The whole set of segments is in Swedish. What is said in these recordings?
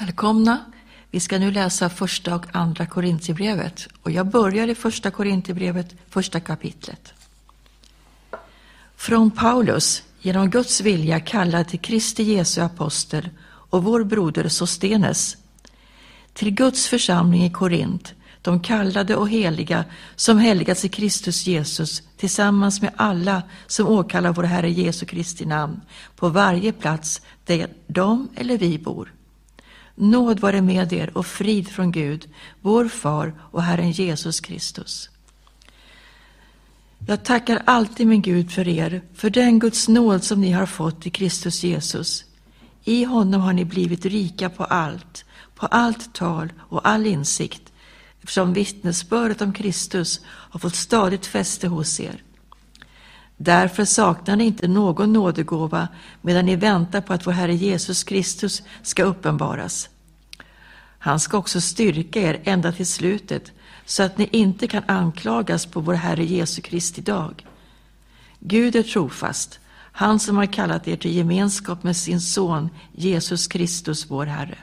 Välkomna! Vi ska nu läsa första och andra Korintierbrevet och jag börjar i första Korintierbrevet, första kapitlet. Från Paulus, genom Guds vilja kallad till Kristi Jesu apostel och vår broder Sostenes, till Guds församling i Korint, de kallade och heliga som helgats i Kristus Jesus tillsammans med alla som åkallar vår Herre Jesu Kristi namn på varje plats där de eller vi bor. Nåd vare med er och frid från Gud, vår far och Herren Jesus Kristus. Jag tackar alltid min Gud för er, för den Guds nåd som ni har fått i Kristus Jesus. I honom har ni blivit rika på allt, på allt tal och all insikt, eftersom vittnesbördet om Kristus har fått stadigt fäste hos er. Därför saknar ni inte någon nådegåva medan ni väntar på att vår Herre Jesus Kristus ska uppenbaras. Han ska också styrka er ända till slutet så att ni inte kan anklagas på vår Herre Jesu Kristi dag. Gud är trofast, han som har kallat er till gemenskap med sin son Jesus Kristus, vår Herre.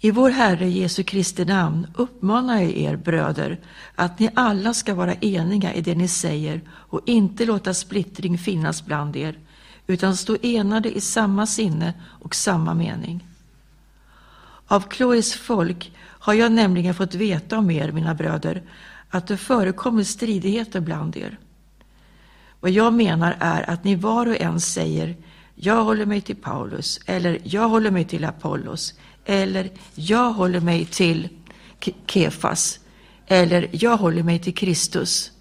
I vår Herre Jesu Kristi namn uppmanar jag er bröder att ni alla ska vara eniga i det ni säger och inte låta splittring finnas bland er, utan stå enade i samma sinne och samma mening. Av Chloes folk har jag nämligen fått veta om er, mina bröder, att det förekommer stridigheter bland er. Vad jag menar är att ni var och en säger jag håller mig till Paulus, eller jag håller mig till Apollos, eller jag håller mig till Kefas, eller jag håller mig till Kristus.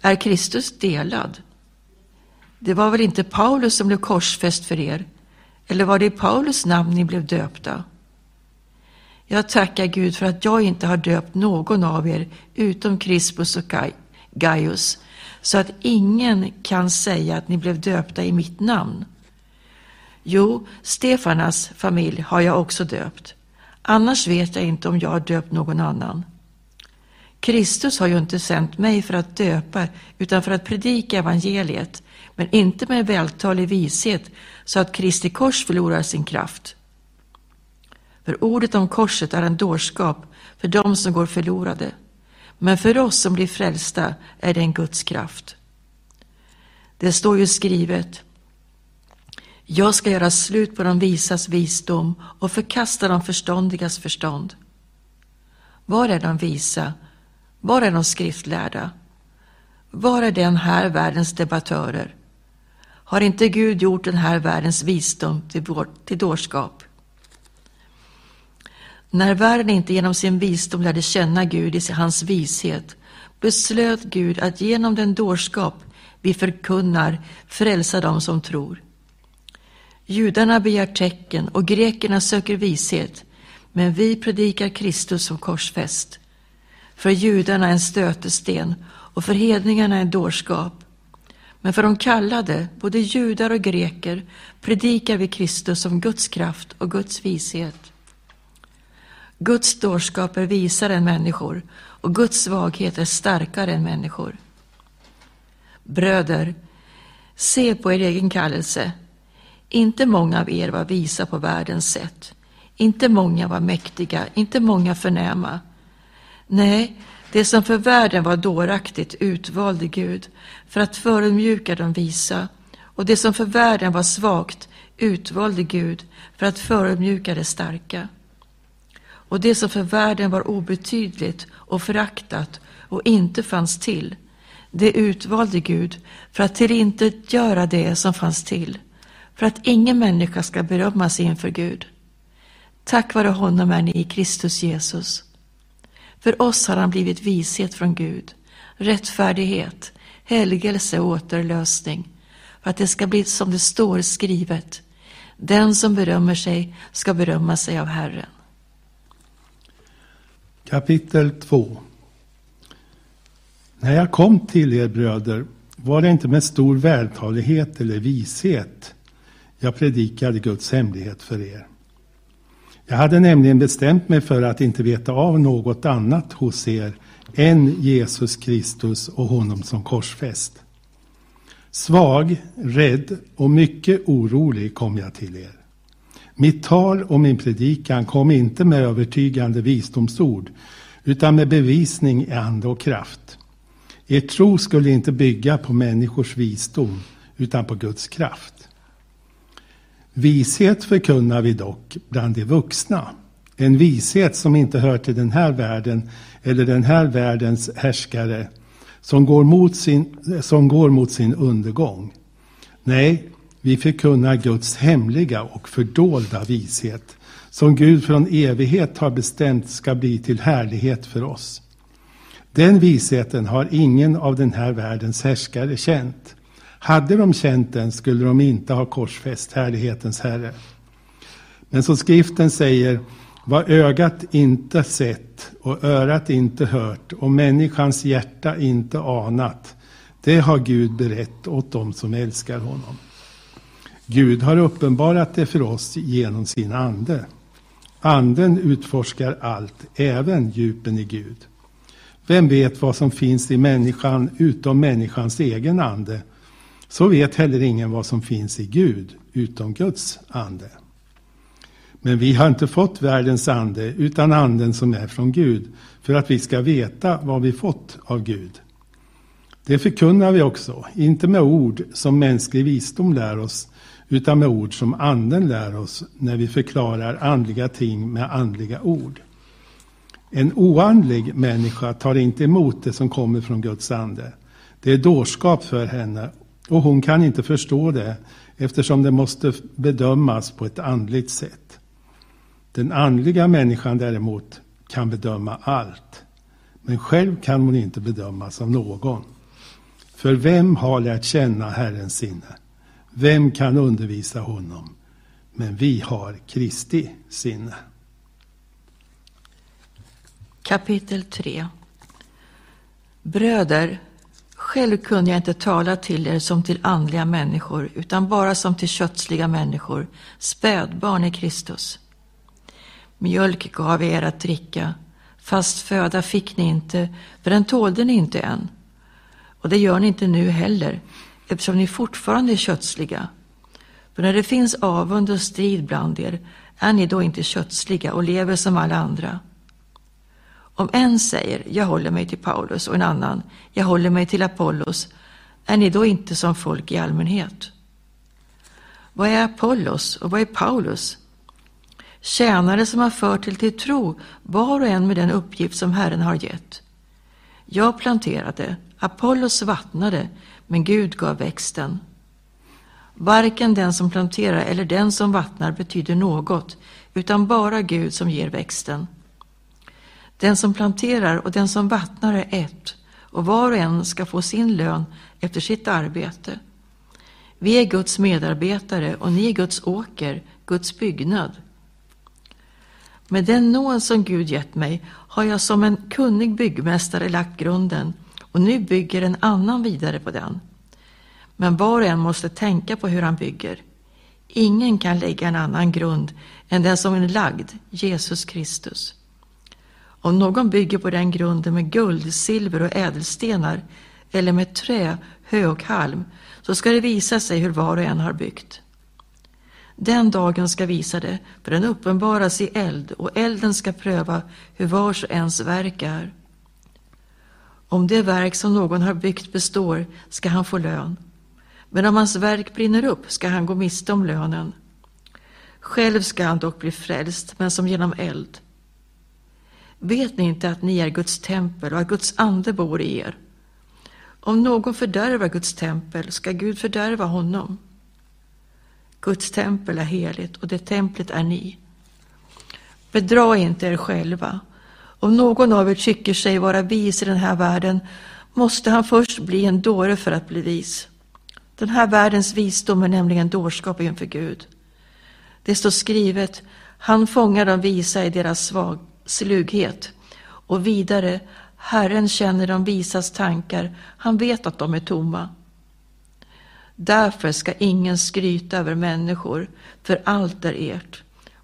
Är Kristus delad? Det var väl inte Paulus som blev korsfäst för er? Eller var det i Paulus namn ni blev döpta? Jag tackar Gud för att jag inte har döpt någon av er utom Crispus och Gaius, så att ingen kan säga att ni blev döpta i mitt namn. Jo, Stefanas familj har jag också döpt. Annars vet jag inte om jag har döpt någon annan. Kristus har ju inte sänt mig för att döpa, utan för att predika evangeliet, men inte med vältalig vishet så att Kristi kors förlorar sin kraft. För ordet om korset är en dårskap för dem som går förlorade, men för oss som blir frälsta är det en Guds kraft. Det står ju skrivet, jag ska göra slut på de visas visdom och förkasta de förståndigas förstånd. Var är de visa? Var är de skriftlärda? Var är den här världens debattörer? Har inte Gud gjort den här världens visdom till, vår, till dårskap? När världen inte genom sin visdom lärde känna Gud i hans vishet beslöt Gud att genom den dårskap vi förkunnar frälsa dem som tror. Judarna begär tecken och grekerna söker vishet, men vi predikar Kristus som korsfäst. För judarna en stötesten och för hedningarna en dårskap. Men för de kallade, både judar och greker, predikar vi Kristus som Guds kraft och Guds vishet. Guds dårskap är visare än människor och Guds svaghet är starkare än människor. Bröder, se på er egen kallelse inte många av er var visa på världens sätt. Inte många var mäktiga, inte många förnäma. Nej, det som för världen var dåraktigt utvalde Gud för att förödmjuka de visa och det som för världen var svagt utvalde Gud för att förödmjuka det starka. Och det som för världen var obetydligt och föraktat och inte fanns till, det utvalde Gud för att tillintetgöra det som fanns till för att ingen människa ska berömma sig inför Gud. Tack vare honom är ni i Kristus Jesus. För oss har han blivit vishet från Gud, rättfärdighet, helgelse och återlösning, för att det ska bli som det står skrivet. Den som berömmer sig ska berömma sig av Herren. Kapitel 2 När jag kom till er bröder var det inte med stor vältalighet eller vishet jag predikade Guds hemlighet för er. Jag hade nämligen bestämt mig för att inte veta av något annat hos er än Jesus Kristus och honom som korsfäst. Svag, rädd och mycket orolig kom jag till er. Mitt tal och min predikan kom inte med övertygande visdomsord utan med bevisning i ande och kraft. Er tro skulle inte bygga på människors visdom utan på Guds kraft. Vishet förkunnar vi dock bland de vuxna. En vishet som inte hör till den här världen eller den här världens härskare som går mot sin, som går mot sin undergång. Nej, vi förkunnar Guds hemliga och fördolda vishet som Gud från evighet har bestämt ska bli till härlighet för oss. Den visheten har ingen av den här världens härskare känt. Hade de känt den skulle de inte ha korsfäst härlighetens Herre. Men som skriften säger, vad ögat inte sett och örat inte hört och människans hjärta inte anat, det har Gud berett åt dem som älskar honom. Gud har uppenbarat det för oss genom sin ande. Anden utforskar allt, även djupen i Gud. Vem vet vad som finns i människan utom människans egen ande? Så vet heller ingen vad som finns i Gud utom Guds ande. Men vi har inte fått världens ande utan anden som är från Gud för att vi ska veta vad vi fått av Gud. Det förkunnar vi också, inte med ord som mänsklig visdom lär oss utan med ord som anden lär oss när vi förklarar andliga ting med andliga ord. En oandlig människa tar inte emot det som kommer från Guds ande. Det är dårskap för henne och hon kan inte förstå det eftersom det måste bedömas på ett andligt sätt. Den andliga människan däremot kan bedöma allt. Men själv kan hon inte bedömas av någon. För vem har lärt känna Herrens sinne? Vem kan undervisa honom? Men vi har Kristi sinne. Kapitel 3 Bröder, själv kunde jag inte tala till er som till andliga människor, utan bara som till kötsliga människor, spädbarn i Kristus. Mjölk gav er att dricka, fast föda fick ni inte, för den tålde ni inte än. Och det gör ni inte nu heller, eftersom ni fortfarande är kötsliga. För när det finns avund och strid bland er är ni då inte kötsliga och lever som alla andra. Om en säger, jag håller mig till Paulus och en annan, jag håller mig till Apollos, är ni då inte som folk i allmänhet? Vad är Apollos och vad är Paulus? Tjänare som har fört till till tro, var och en med den uppgift som Herren har gett. Jag planterade, Apollos vattnade, men Gud gav växten. Varken den som planterar eller den som vattnar betyder något, utan bara Gud som ger växten. Den som planterar och den som vattnar är ett, och var och en ska få sin lön efter sitt arbete. Vi är Guds medarbetare och ni är Guds åker, Guds byggnad. Med den nåd som Gud gett mig har jag som en kunnig byggmästare lagt grunden och nu bygger en annan vidare på den. Men var och en måste tänka på hur han bygger. Ingen kan lägga en annan grund än den som är lagd, Jesus Kristus. Om någon bygger på den grunden med guld, silver och ädelstenar eller med trä, hö och halm så ska det visa sig hur var och en har byggt. Den dagen ska visa det, för den uppenbaras i eld och elden ska pröva hur vars och ens verk är. Om det verk som någon har byggt består ska han få lön. Men om hans verk brinner upp ska han gå miste om lönen. Själv ska han dock bli frälst, men som genom eld. Vet ni inte att ni är Guds tempel och att Guds ande bor i er? Om någon fördärvar Guds tempel ska Gud fördärva honom. Guds tempel är heligt och det templet är ni. Bedra inte er själva. Om någon av er tycker sig vara vis i den här världen måste han först bli en dåre för att bli vis. Den här världens visdom är nämligen dårskap inför Gud. Det står skrivet, han fångar de visa i deras svag, slughet. Och vidare, Herren känner de visas tankar, han vet att de är tomma. Därför ska ingen skryta över människor, för allt är ert.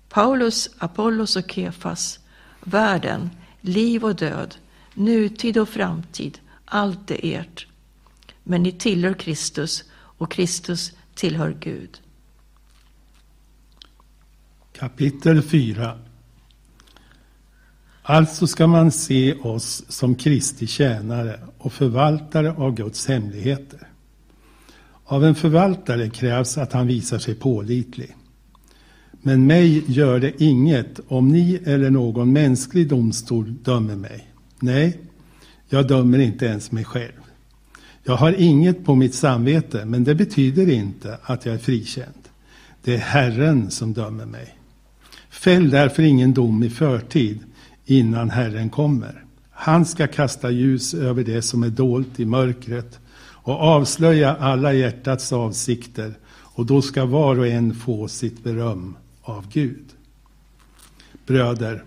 Paulus, Apollos och Kefas, världen, liv och död, nutid och framtid, allt är ert. Men ni tillhör Kristus och Kristus tillhör Gud. Kapitel 4 Alltså ska man se oss som Kristi tjänare och förvaltare av Guds hemligheter. Av en förvaltare krävs att han visar sig pålitlig. Men mig gör det inget om ni eller någon mänsklig domstol dömer mig. Nej, jag dömer inte ens mig själv. Jag har inget på mitt samvete, men det betyder inte att jag är frikänd. Det är Herren som dömer mig. Fäll därför ingen dom i förtid innan Herren kommer. Han ska kasta ljus över det som är dolt i mörkret och avslöja alla hjärtats avsikter och då ska var och en få sitt beröm av Gud. Bröder,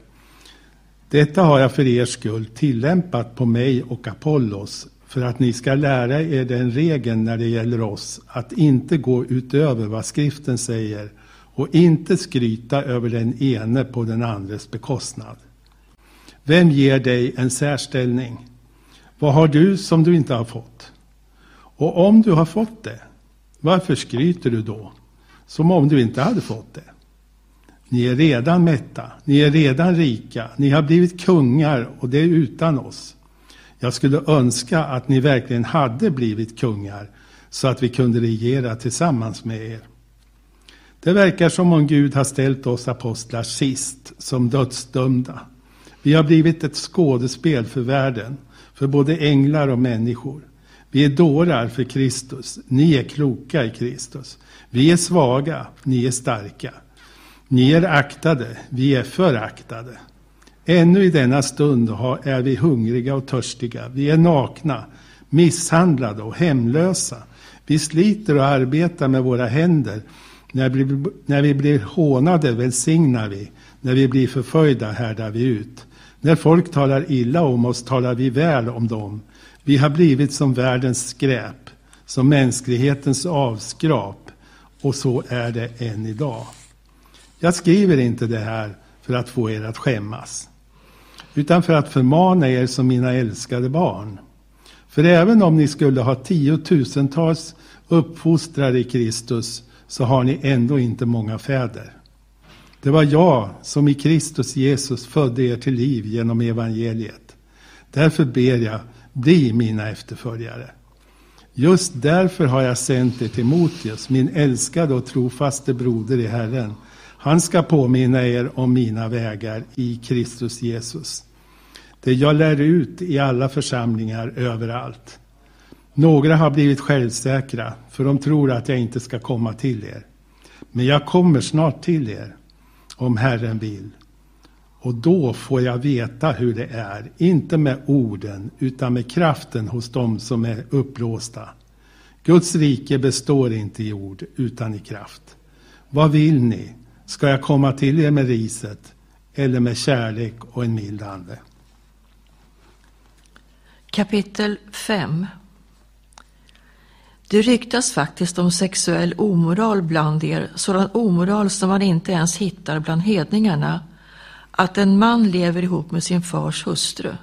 detta har jag för er skull tillämpat på mig och Apollos för att ni ska lära er den regeln när det gäller oss att inte gå utöver vad skriften säger och inte skryta över den ene på den andres bekostnad. Vem ger dig en särställning? Vad har du som du inte har fått? Och om du har fått det, varför skryter du då? Som om du inte hade fått det. Ni är redan mätta, ni är redan rika, ni har blivit kungar och det är utan oss. Jag skulle önska att ni verkligen hade blivit kungar så att vi kunde regera tillsammans med er. Det verkar som om Gud har ställt oss apostlar sist som dödsdömda. Vi har blivit ett skådespel för världen, för både änglar och människor. Vi är dårar för Kristus, ni är kloka i Kristus. Vi är svaga, ni är starka. Ni är aktade, vi är föraktade. Ännu i denna stund är vi hungriga och törstiga. Vi är nakna, misshandlade och hemlösa. Vi sliter och arbetar med våra händer. När vi, när vi blir hånade välsignar vi. När vi blir förföljda härdar vi ut. När folk talar illa om oss talar vi väl om dem. Vi har blivit som världens skräp, som mänsklighetens avskrap. Och så är det än idag. Jag skriver inte det här för att få er att skämmas, utan för att förmana er som mina älskade barn. För även om ni skulle ha tiotusentals uppfostrare i Kristus så har ni ändå inte många fäder. Det var jag som i Kristus Jesus födde er till liv genom evangeliet. Därför ber jag, bli mina efterföljare. Just därför har jag sänt er Timoteus, min älskade och trofaste broder i Herren. Han ska påminna er om mina vägar i Kristus Jesus. Det jag lär ut i alla församlingar överallt. Några har blivit självsäkra, för de tror att jag inte ska komma till er. Men jag kommer snart till er om Herren vill. Och då får jag veta hur det är, inte med orden utan med kraften hos dem som är upplåsta. Guds rike består inte i ord utan i kraft. Vad vill ni? Ska jag komma till er med riset eller med kärlek och en mild ande? Kapitel 5 det ryktas faktiskt om sexuell omoral bland er, sådan omoral som man inte ens hittar bland hedningarna, att en man lever ihop med sin fars hustru.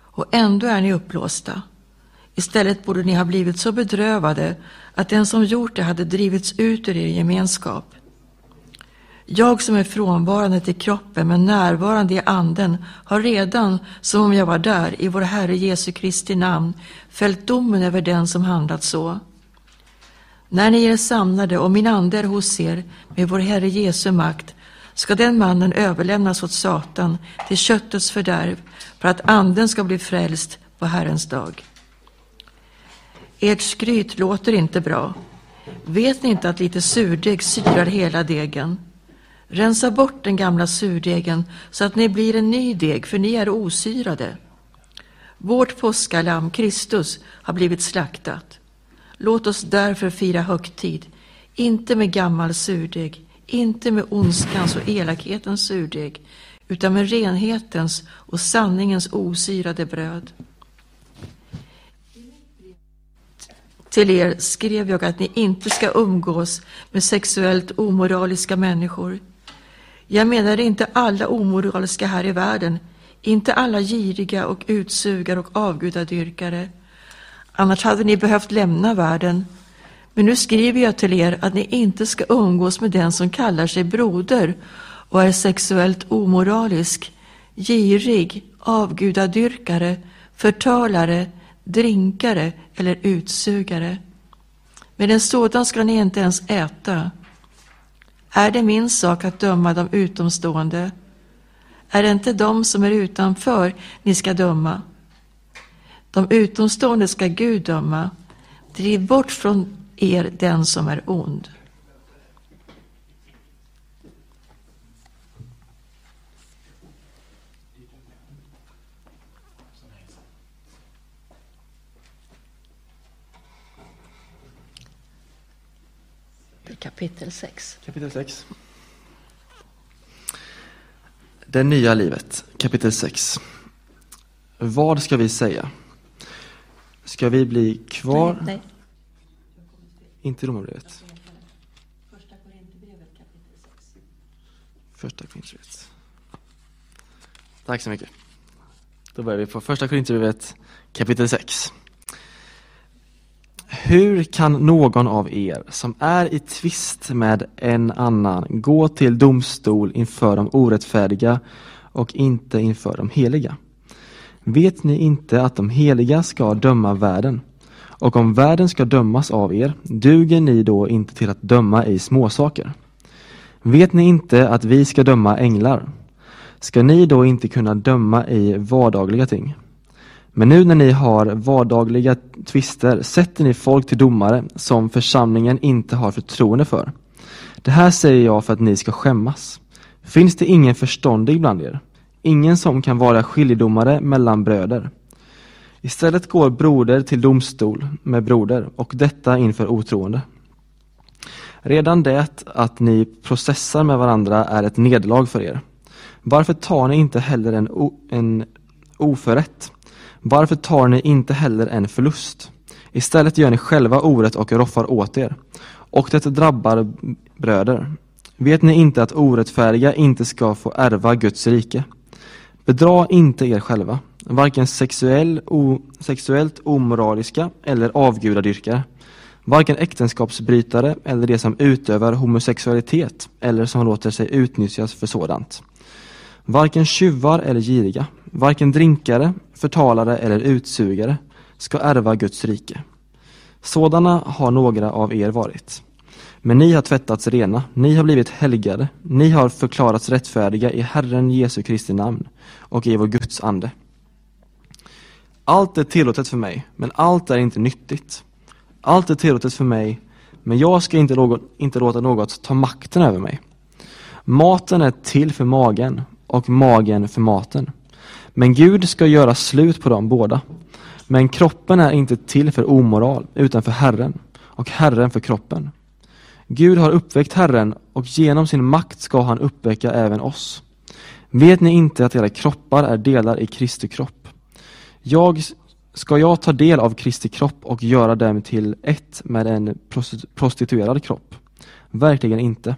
Och ändå är ni uppblåsta. Istället borde ni ha blivit så bedrövade att den som gjort det hade drivits ut ur er gemenskap. Jag som är frånvarande till kroppen men närvarande i anden har redan, som om jag var där, i vår Herre Jesu Kristi namn fällt domen över den som handlat så. När ni är samlade och min ande är hos er med vår Herre Jesu makt ska den mannen överlämnas åt Satan till köttets fördärv för att anden ska bli frälst på Herrens dag. Ert skryt låter inte bra. Vet ni inte att lite surdeg syrar hela degen? Rensa bort den gamla surdegen så att ni blir en ny deg, för ni är osyrade. Vårt påskalamm, Kristus, har blivit slaktat. Låt oss därför fira högtid, inte med gammal surdeg, inte med ondskans och elakhetens surdeg, utan med renhetens och sanningens osyrade bröd. Till er skrev jag att ni inte ska umgås med sexuellt omoraliska människor, jag menar inte alla omoraliska här i världen, inte alla giriga och utsugare och avgudadyrkare. Annars hade ni behövt lämna världen. Men nu skriver jag till er att ni inte ska umgås med den som kallar sig broder och är sexuellt omoralisk, girig, avgudadyrkare, förtalare, drinkare eller utsugare. Med en sådan ska ni inte ens äta. Är det min sak att döma de utomstående? Är det inte de som är utanför ni ska döma? De utomstående ska Gud döma. Driv bort från er den som är ond. Kapitel 6. Kapitel 6. Det nya livet, kapitel 6. Vad ska vi säga? Ska vi bli kvar? Nej, nej. Inte Romarbrevet. Första Korinthierbrevet kapitel 6. Första Korinthierbrevet. Tack så mycket. Då börjar vi på första Korinthierbrevet kapitel 6. Hur kan någon av er som är i tvist med en annan gå till domstol inför de orättfärdiga och inte inför de heliga? Vet ni inte att de heliga ska döma världen? Och om världen ska dömas av er, duger ni då inte till att döma i småsaker? Vet ni inte att vi ska döma änglar? Ska ni då inte kunna döma i vardagliga ting? Men nu när ni har vardagliga tvister sätter ni folk till domare som församlingen inte har förtroende för. Det här säger jag för att ni ska skämmas. Finns det ingen förståndig bland er? Ingen som kan vara skiljedomare mellan bröder? Istället går broder till domstol med broder och detta inför otroende. Redan det att ni processar med varandra är ett nederlag för er. Varför tar ni inte heller en, en oförrätt? Varför tar ni inte heller en förlust? Istället gör ni själva orätt och roffar åt er. Och det drabbar bröder. Vet ni inte att orättfärdiga inte ska få ärva Guds rike? Bedra inte er själva, varken sexuell, o, sexuellt omoraliska eller avgudadyrkare, varken äktenskapsbrytare eller de som utövar homosexualitet eller som låter sig utnyttjas för sådant. Varken tjuvar eller giriga, varken drinkare, förtalare eller utsugare ska ärva Guds rike. Sådana har några av er varit. Men ni har tvättats rena, ni har blivit helgade, ni har förklarats rättfärdiga i Herren Jesu Kristi namn och i vår Guds ande. Allt är tillåtet för mig, men allt är inte nyttigt. Allt är tillåtet för mig, men jag ska inte, någon, inte låta något ta makten över mig. Maten är till för magen och magen för maten. Men Gud ska göra slut på dem båda. Men kroppen är inte till för omoral, utan för Herren, och Herren för kroppen. Gud har uppväckt Herren, och genom sin makt ska han uppväcka även oss. Vet ni inte att era kroppar är delar i Kristi kropp? Jag, ska jag ta del av Kristi kropp och göra dem till ett med en prostituerad kropp? Verkligen inte.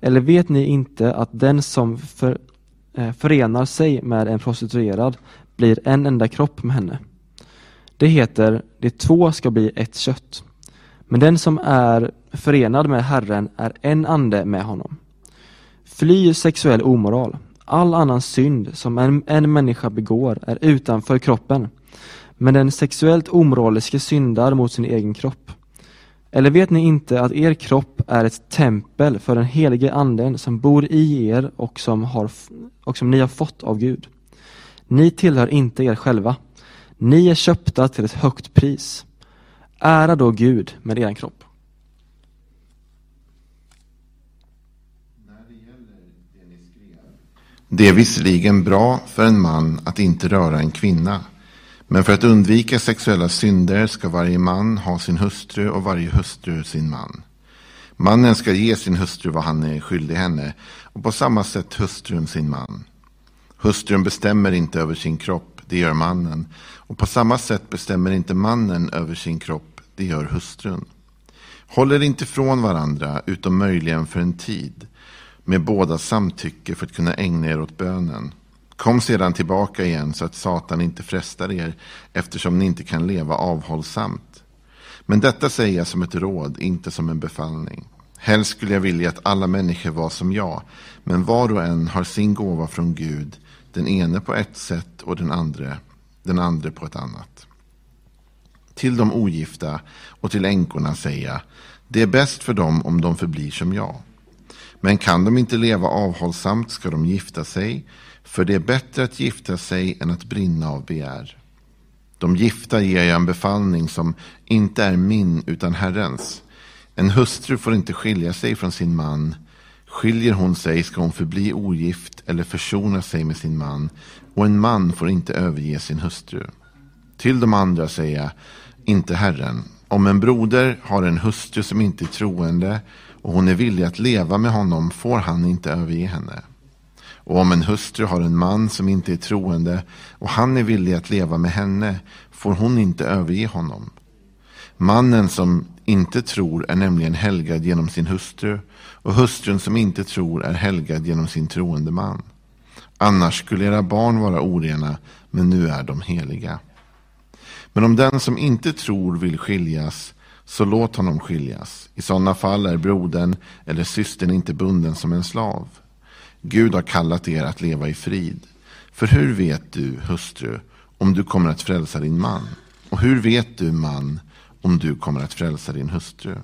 Eller vet ni inte att den som för, Eh, förenar sig med en prostituerad blir en enda kropp med henne? Det heter, de två ska bli ett kött. Men den som är förenad med Herren är en ande med honom. Fly sexuell omoral. All annan synd som en, en människa begår är utanför kroppen. Men den sexuellt omoraliske syndar mot sin egen kropp. Eller vet ni inte att er kropp är ett tempel för den helige anden som bor i er och som, har, och som ni har fått av Gud? Ni tillhör inte er själva. Ni är köpta till ett högt pris. Ära då Gud med er kropp. Det är visserligen bra för en man att inte röra en kvinna. Men för att undvika sexuella synder ska varje man ha sin hustru och varje hustru sin man. Mannen ska ge sin hustru vad han är skyldig henne och på samma sätt hustrun sin man. Hustrun bestämmer inte över sin kropp, det gör mannen. Och på samma sätt bestämmer inte mannen över sin kropp, det gör hustrun. Håller inte från varandra utom möjligen för en tid med båda samtycke för att kunna ägna er åt bönen. Kom sedan tillbaka igen så att Satan inte frestar er eftersom ni inte kan leva avhållsamt. Men detta säger jag som ett råd, inte som en befallning. Helst skulle jag vilja att alla människor var som jag, men var och en har sin gåva från Gud, den ene på ett sätt och den andra, den andra på ett annat. Till de ogifta och till änkorna säger jag, det är bäst för dem om de förblir som jag. Men kan de inte leva avhållsamt ska de gifta sig, för det är bättre att gifta sig än att brinna av begär. De gifta ger jag en befallning som inte är min utan Herrens. En hustru får inte skilja sig från sin man. Skiljer hon sig ska hon förbli ogift eller försona sig med sin man. Och en man får inte överge sin hustru. Till de andra säger jag, inte Herren. Om en broder har en hustru som inte är troende och hon är villig att leva med honom får han inte överge henne. Och om en hustru har en man som inte är troende och han är villig att leva med henne får hon inte överge honom. Mannen som inte tror är nämligen helgad genom sin hustru och hustrun som inte tror är helgad genom sin troende man. Annars skulle era barn vara orena, men nu är de heliga. Men om den som inte tror vill skiljas, så låt honom skiljas. I sådana fall är brodern eller systern inte bunden som en slav. Gud har kallat er att leva i frid. För hur vet du, hustru, om du kommer att frälsa din man? Och hur vet du, man, om du kommer att frälsa din hustru?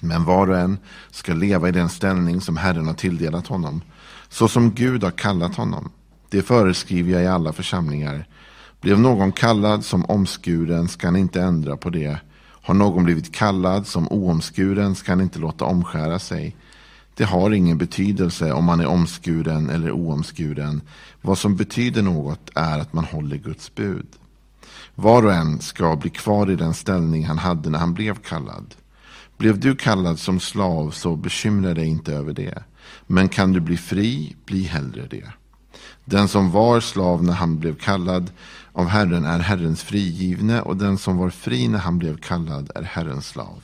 Men var och en ska leva i den ställning som Herren har tilldelat honom, så som Gud har kallat honom. Det föreskriver jag i alla församlingar. Blev någon kallad som omskuren ska han inte ändra på det. Har någon blivit kallad som oomskuren ska han inte låta omskära sig. Det har ingen betydelse om man är omskuren eller oomskuren. Vad som betyder något är att man håller Guds bud. Var och en ska bli kvar i den ställning han hade när han blev kallad. Blev du kallad som slav så bekymra dig inte över det. Men kan du bli fri, bli hellre det. Den som var slav när han blev kallad av Herren är Herrens frigivne och den som var fri när han blev kallad är Herrens slav.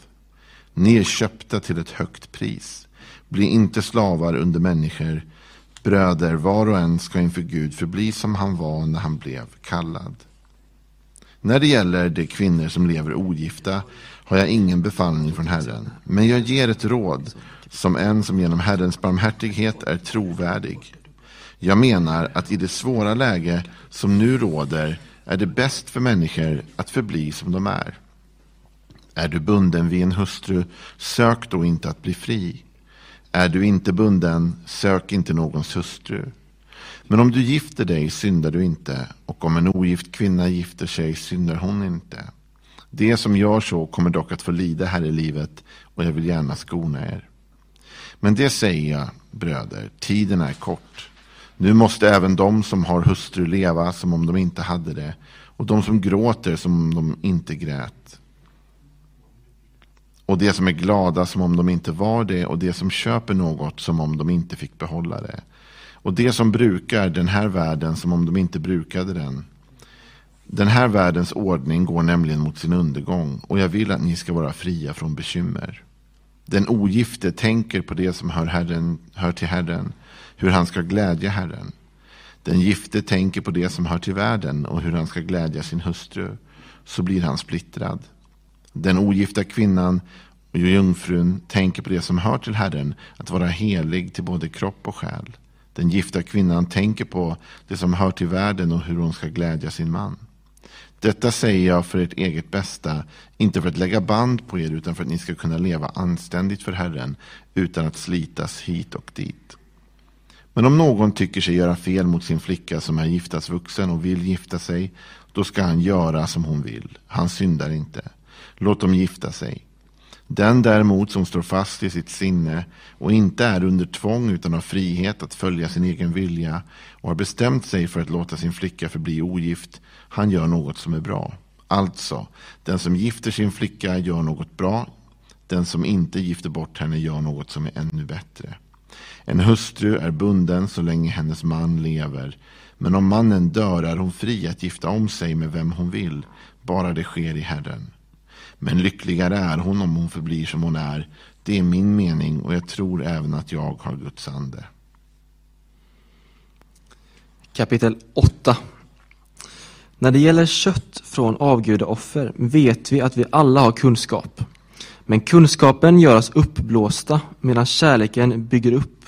Ni är köpta till ett högt pris. Bli inte slavar under människor. Bröder, var och en ska inför Gud förbli som han var när han blev kallad. När det gäller de kvinnor som lever ogifta har jag ingen befallning från Herren. Men jag ger ett råd som en som genom Herrens barmhärtighet är trovärdig. Jag menar att i det svåra läge som nu råder är det bäst för människor att förbli som de är. Är du bunden vid en hustru, sök då inte att bli fri. Är du inte bunden, sök inte någons hustru. Men om du gifter dig syndar du inte, och om en ogift kvinna gifter sig syndar hon inte. Det som gör så kommer dock att få lida här i livet, och jag vill gärna skona er. Men det säger jag, bröder, tiden är kort. Nu måste även de som har hustru leva som om de inte hade det, och de som gråter som om de inte grät. Och de som är glada som om de inte var det, och de som köper något som om de inte fick behålla det. Och de som brukar den här världen som om de inte brukade den. Den här världens ordning går nämligen mot sin undergång och jag vill att ni ska vara fria från bekymmer. Den ogifte tänker på det som hör, herren, hör till Herren, hur han ska glädja Herren. Den gifte tänker på det som hör till världen och hur han ska glädja sin hustru. Så blir han splittrad. Den ogifta kvinnan och jungfrun tänker på det som hör till Herren, att vara helig till både kropp och själ. Den gifta kvinnan tänker på det som hör till världen och hur hon ska glädja sin man. Detta säger jag för ert eget bästa, inte för att lägga band på er utan för att ni ska kunna leva anständigt för Herren utan att slitas hit och dit. Men om någon tycker sig göra fel mot sin flicka som är giftasvuxen och vill gifta sig, då ska han göra som hon vill. Han syndar inte. Låt dem gifta sig. Den däremot som står fast i sitt sinne och inte är under tvång utan har frihet att följa sin egen vilja och har bestämt sig för att låta sin flicka förbli ogift, han gör något som är bra. Alltså, den som gifter sin flicka gör något bra, den som inte gifter bort henne gör något som är ännu bättre. En hustru är bunden så länge hennes man lever, men om mannen dör är hon fri att gifta om sig med vem hon vill, bara det sker i Herren. Men lyckligare är hon om hon förblir som hon är. Det är min mening och jag tror även att jag har Guds ande. Kapitel 8 När det gäller kött från avgudaoffer vet vi att vi alla har kunskap. Men kunskapen gör oss uppblåsta medan kärleken bygger upp.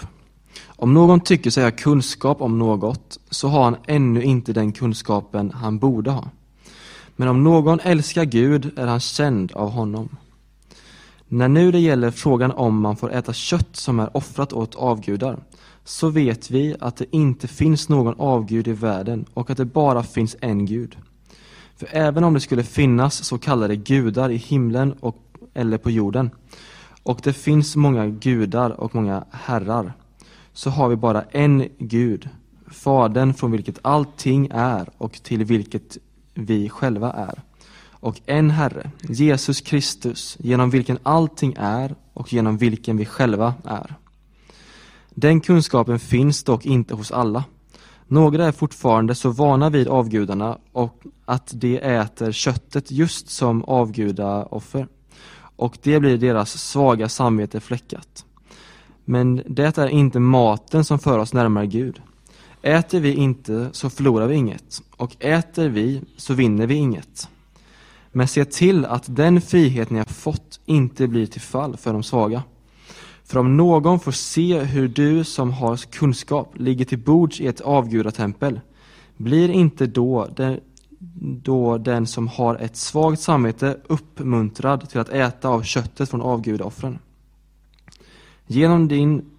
Om någon tycker sig ha kunskap om något så har han ännu inte den kunskapen han borde ha. Men om någon älskar Gud är han känd av honom. När nu det gäller frågan om man får äta kött som är offrat åt avgudar så vet vi att det inte finns någon avgud i världen och att det bara finns en gud. För även om det skulle finnas så kallade gudar i himlen och, eller på jorden och det finns många gudar och många herrar så har vi bara en Gud, Fadern från vilket allting är och till vilket vi själva är. Och en Herre, Jesus Kristus, genom vilken allting är och genom vilken vi själva är. Den kunskapen finns dock inte hos alla. Några är fortfarande så vana vid avgudarna och att de äter köttet just som avgudaoffer. Och det blir deras svaga samvete fläckat. Men det är inte maten som för oss närmare Gud. Äter vi inte så förlorar vi inget och äter vi så vinner vi inget. Men se till att den frihet ni har fått inte blir till fall för de svaga. För om någon får se hur du som har kunskap ligger till bords i ett avgudatempel, blir inte då den, då den som har ett svagt samvete uppmuntrad till att äta av köttet från avgudaoffren. Genom din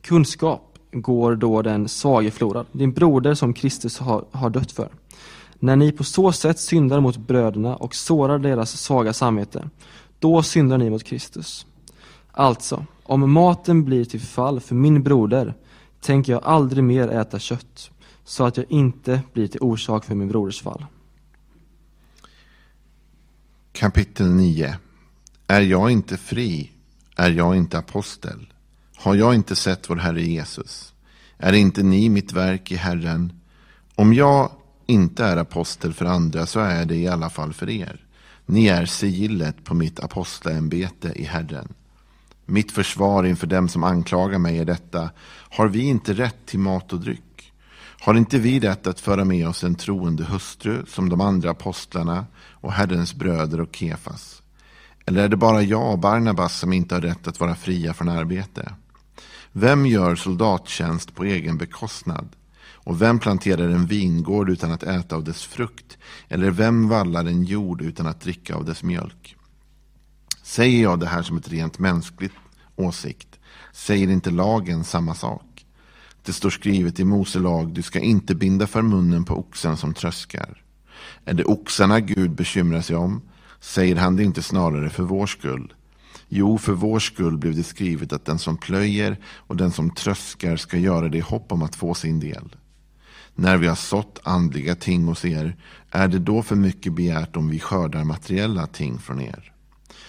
kunskap går då den svage förlorad, din broder som Kristus har, har dött för. När ni på så sätt syndar mot bröderna och sårar deras svaga samvete, då syndar ni mot Kristus. Alltså, om maten blir till fall för min broder, tänker jag aldrig mer äta kött, så att jag inte blir till orsak för min broders fall. Kapitel 9 Är jag inte fri? Är jag inte apostel? Har jag inte sett vår Herre Jesus? Är inte ni mitt verk i Herren? Om jag inte är apostel för andra så är det i alla fall för er. Ni är sigillet på mitt apostlaämbete i Herren. Mitt försvar inför dem som anklagar mig är detta. Har vi inte rätt till mat och dryck? Har inte vi rätt att föra med oss en troende hustru som de andra apostlarna och Herrens bröder och Kefas? Eller är det bara jag och Barnabas som inte har rätt att vara fria från arbete? Vem gör soldattjänst på egen bekostnad? Och vem planterar en vingård utan att äta av dess frukt? Eller vem vallar en jord utan att dricka av dess mjölk? Säger jag det här som ett rent mänskligt åsikt? Säger inte lagen samma sak? Det står skrivet i Mose lag, du ska inte binda för munnen på oxen som tröskar. Är det oxarna Gud bekymrar sig om? Säger han det inte snarare för vår skull? Jo, för vår skull blev det skrivet att den som plöjer och den som tröskar ska göra det i hopp om att få sin del. När vi har sått andliga ting hos er, är det då för mycket begärt om vi skördar materiella ting från er?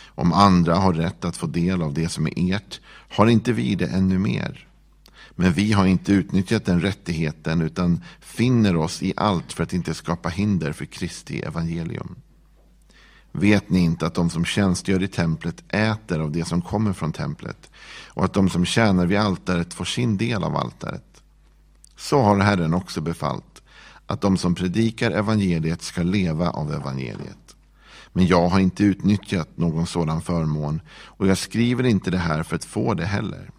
Om andra har rätt att få del av det som är ert, har inte vi det ännu mer? Men vi har inte utnyttjat den rättigheten utan finner oss i allt för att inte skapa hinder för Kristi evangelium. Vet ni inte att de som tjänstgör i templet äter av det som kommer från templet och att de som tjänar vid altaret får sin del av altaret? Så har Herren också befallt att de som predikar evangeliet ska leva av evangeliet. Men jag har inte utnyttjat någon sådan förmån och jag skriver inte det här för att få det heller.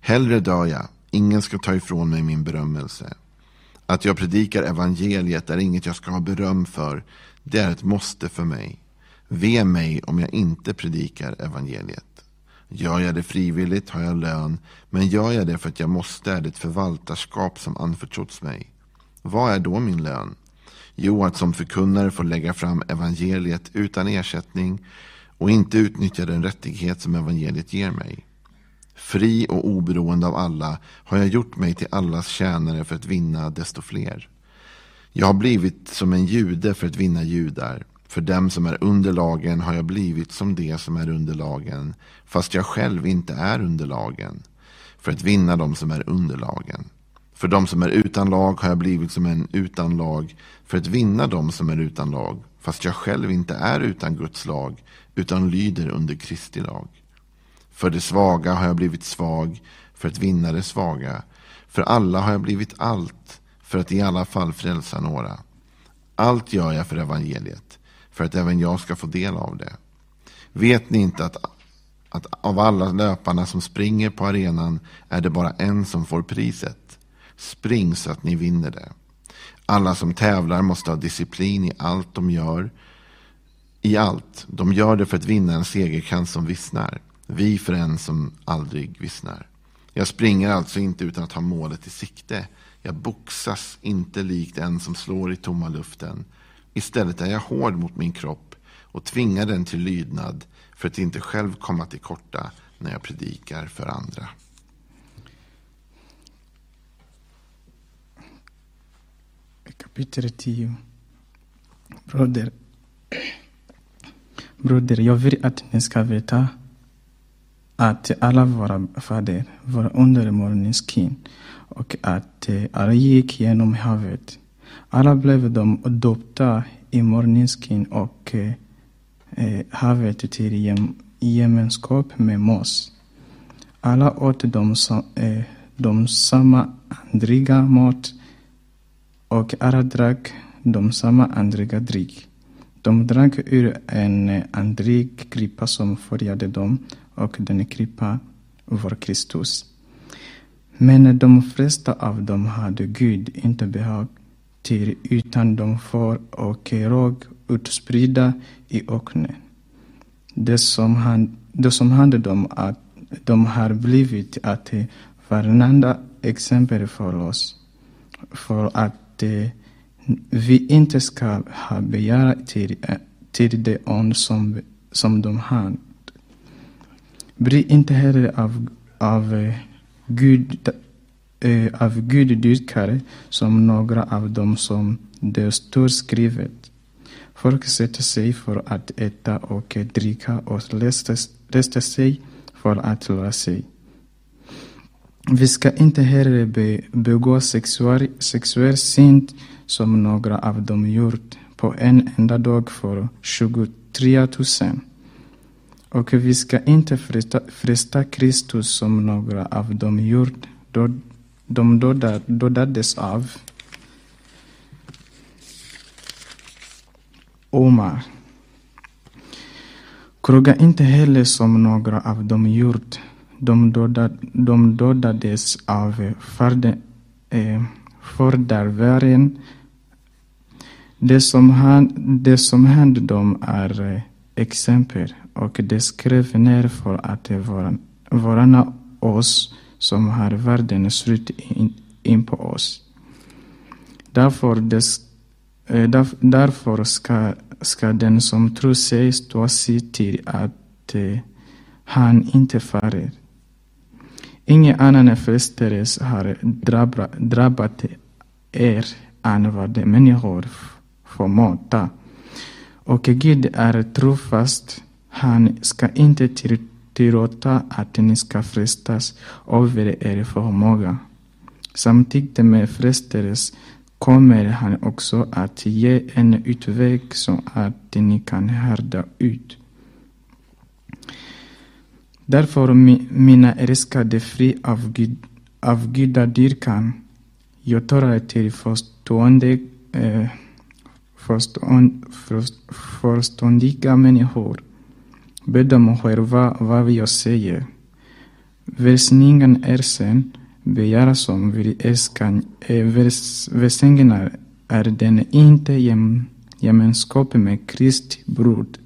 Hellre dör jag, ingen ska ta ifrån mig min berömmelse. Att jag predikar evangeliet är inget jag ska ha beröm för, det är ett måste för mig. Ve mig om jag inte predikar evangeliet. Gör jag det frivilligt har jag lön, men gör jag det för att jag måste är det ett förvaltarskap som anförtrotts mig. Vad är då min lön? Jo, att som förkunnare få lägga fram evangeliet utan ersättning och inte utnyttja den rättighet som evangeliet ger mig. Fri och oberoende av alla har jag gjort mig till allas tjänare för att vinna desto fler. Jag har blivit som en jude för att vinna judar. För dem som är under lagen har jag blivit som de som är under lagen, fast jag själv inte är under lagen, för att vinna dem som är under lagen. För dem som är utan lag har jag blivit som en utan lag, för att vinna dem som är utan lag, fast jag själv inte är utan Guds lag, utan lyder under Kristi lag. För det svaga har jag blivit svag, för att vinna det svaga. För alla har jag blivit allt, för att i alla fall frälsa några. Allt gör jag för evangeliet, för att även jag ska få del av det. Vet ni inte att, att av alla löparna som springer på arenan är det bara en som får priset? Spring så att ni vinner det. Alla som tävlar måste ha disciplin i allt de gör. I allt. De gör det för att vinna en segerkrans som vissnar. Vi för en som aldrig vissnar. Jag springer alltså inte utan att ha målet i sikte. Jag boxas inte likt en som slår i tomma luften. Istället är jag hård mot min kropp och tvingar den till lydnad för att inte själv komma till korta när jag predikar för andra. Kapitel 10 Broder, Broder, jag vill att ni ska veta att alla våra fäder var under och att eh, alla gick genom havet. Alla blev de döpta i morgonskin och eh, eh, havet till gem, gemenskap med Mos. Alla åt de, eh, de samma andliga mat och alla drack de samma andliga dryck. De drack ur en andlig krypa som följde dem och den krypa var Kristus. Men de flesta av dem hade Gud inte behag till utan de får och råg utspridda i öknen. Det som, han, det som hände dem att de har blivit att varenda exempel för oss för att eh, vi inte ska ha begär till, eh, till det ond som, som de har. Bry inte heller av, av eh, Gud eh, av guddyrkare som några av dem som det står skrivet. Folk sätter sig för att äta och dricka och läste sig för att lära sig. Vi ska inte heller be, begå sexuell, sexuell synd som några av dem gjort på en enda dag för 23 000. Och vi ska inte fresta, fresta Kristus som några av dem gjort då de dödades av Omar. Kroga inte heller som några av dem gjort. De, dödad, de dödades av eh, fördärvaren. Det som, han, det som hände dem är eh, exempel och det skrev ner för att varna oss som har världen slut in, in på oss. Därför, des, eh, därför ska, ska den som tror sig stå sig till att eh, han inte faller. Ingen annan frestelse har drabbat, drabbat er än vad människor förmåta. Och Gud är trofast. Han ska inte tillåta att ni ska frestas över er förmåga. Samtidigt med frestelsen kommer han också att ge en utväg så att ni kan härda ut. Därför, mina älskade fri av, gudadyrkan, jag talar till förstående, eh, förståndiga människor Bedöm själva vad jag säger. Välsningen är sen, begära som vi älskar, Välsignad är den inte gem, gemenskap med Kristi brud.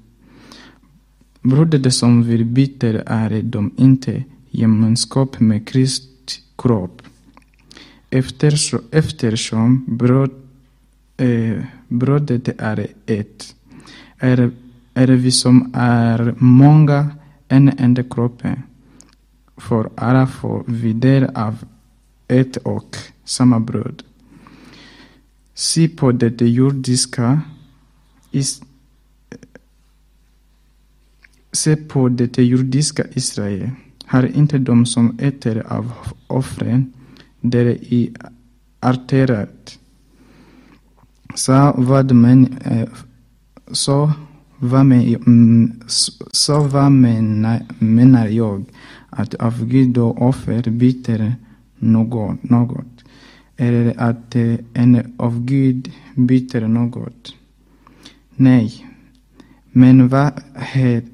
Brödet som vi byter är de inte gemenskap med Kristi kropp. Eftersom, eftersom bröd, eh, brödet är ett, är är vi som är många en enda kroppen. För alla får vi del av ett och samma bröd. Se på det jordiska Se på det jordiska Israel. Har inte de som äter av offren där i arterat. Så vad men, eh, så Mm, så vad menar, menar jag att av Gud och offer byter något, något? Eller att en av Gud byter något? Nej. Men vad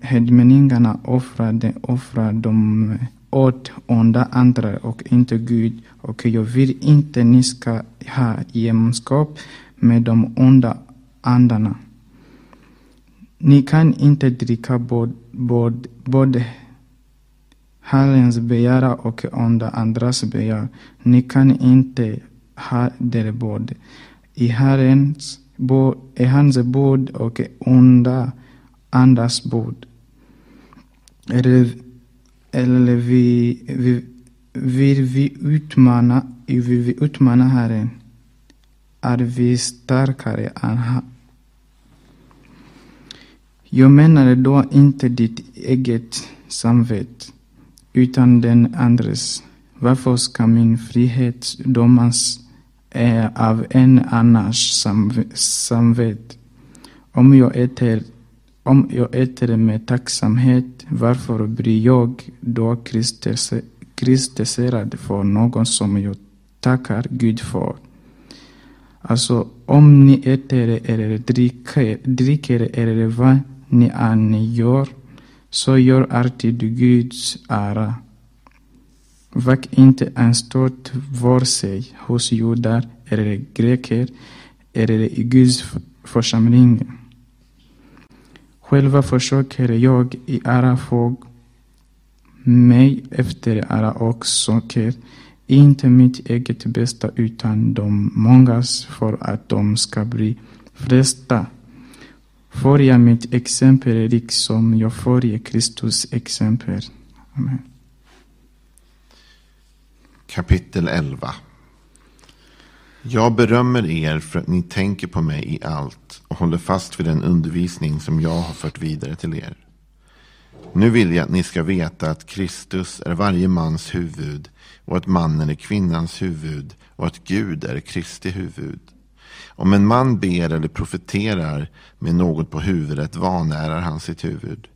hedningarna offrade offrar de åt onda andra och inte Gud. Och jag vill inte ni ska ha gemenskap med de onda andarna. Ni kan inte dricka både, både, både Herrens begär och onda andras begär. Ni kan inte ha det både. I Herrens, bo, i hans bord och onda andras bord. Eller, eller vi, vi, vill vi utmana, vill vi utmana Herren? Är vi starkare än? Jag menar då inte ditt eget samvete, utan den andres. Varför ska min frihet dömas eh, av en annars samv- samvete? Om jag äter om jag äter med tacksamhet, varför blir jag då kritiserad för någon som jag tackar Gud för? Alltså, om ni äter eller dricker, dricker eller vad ni än gör, så gör alltid Guds ära. Väck inte en stort vare sig hos judar eller greker eller i Guds församling. Själva försöker jag i ära få mig efter ära och söker inte mitt eget bästa utan de mångas för att de ska bli Följa mitt exempel liksom jag följer Kristus exempel. Amen. Kapitel 11 Jag berömmer er för att ni tänker på mig i allt och håller fast vid den undervisning som jag har fört vidare till er. Nu vill jag att ni ska veta att Kristus är varje mans huvud och att mannen är kvinnans huvud och att Gud är Kristi huvud. Om en man ber eller profeterar med något på huvudet vanärar han sitt huvud.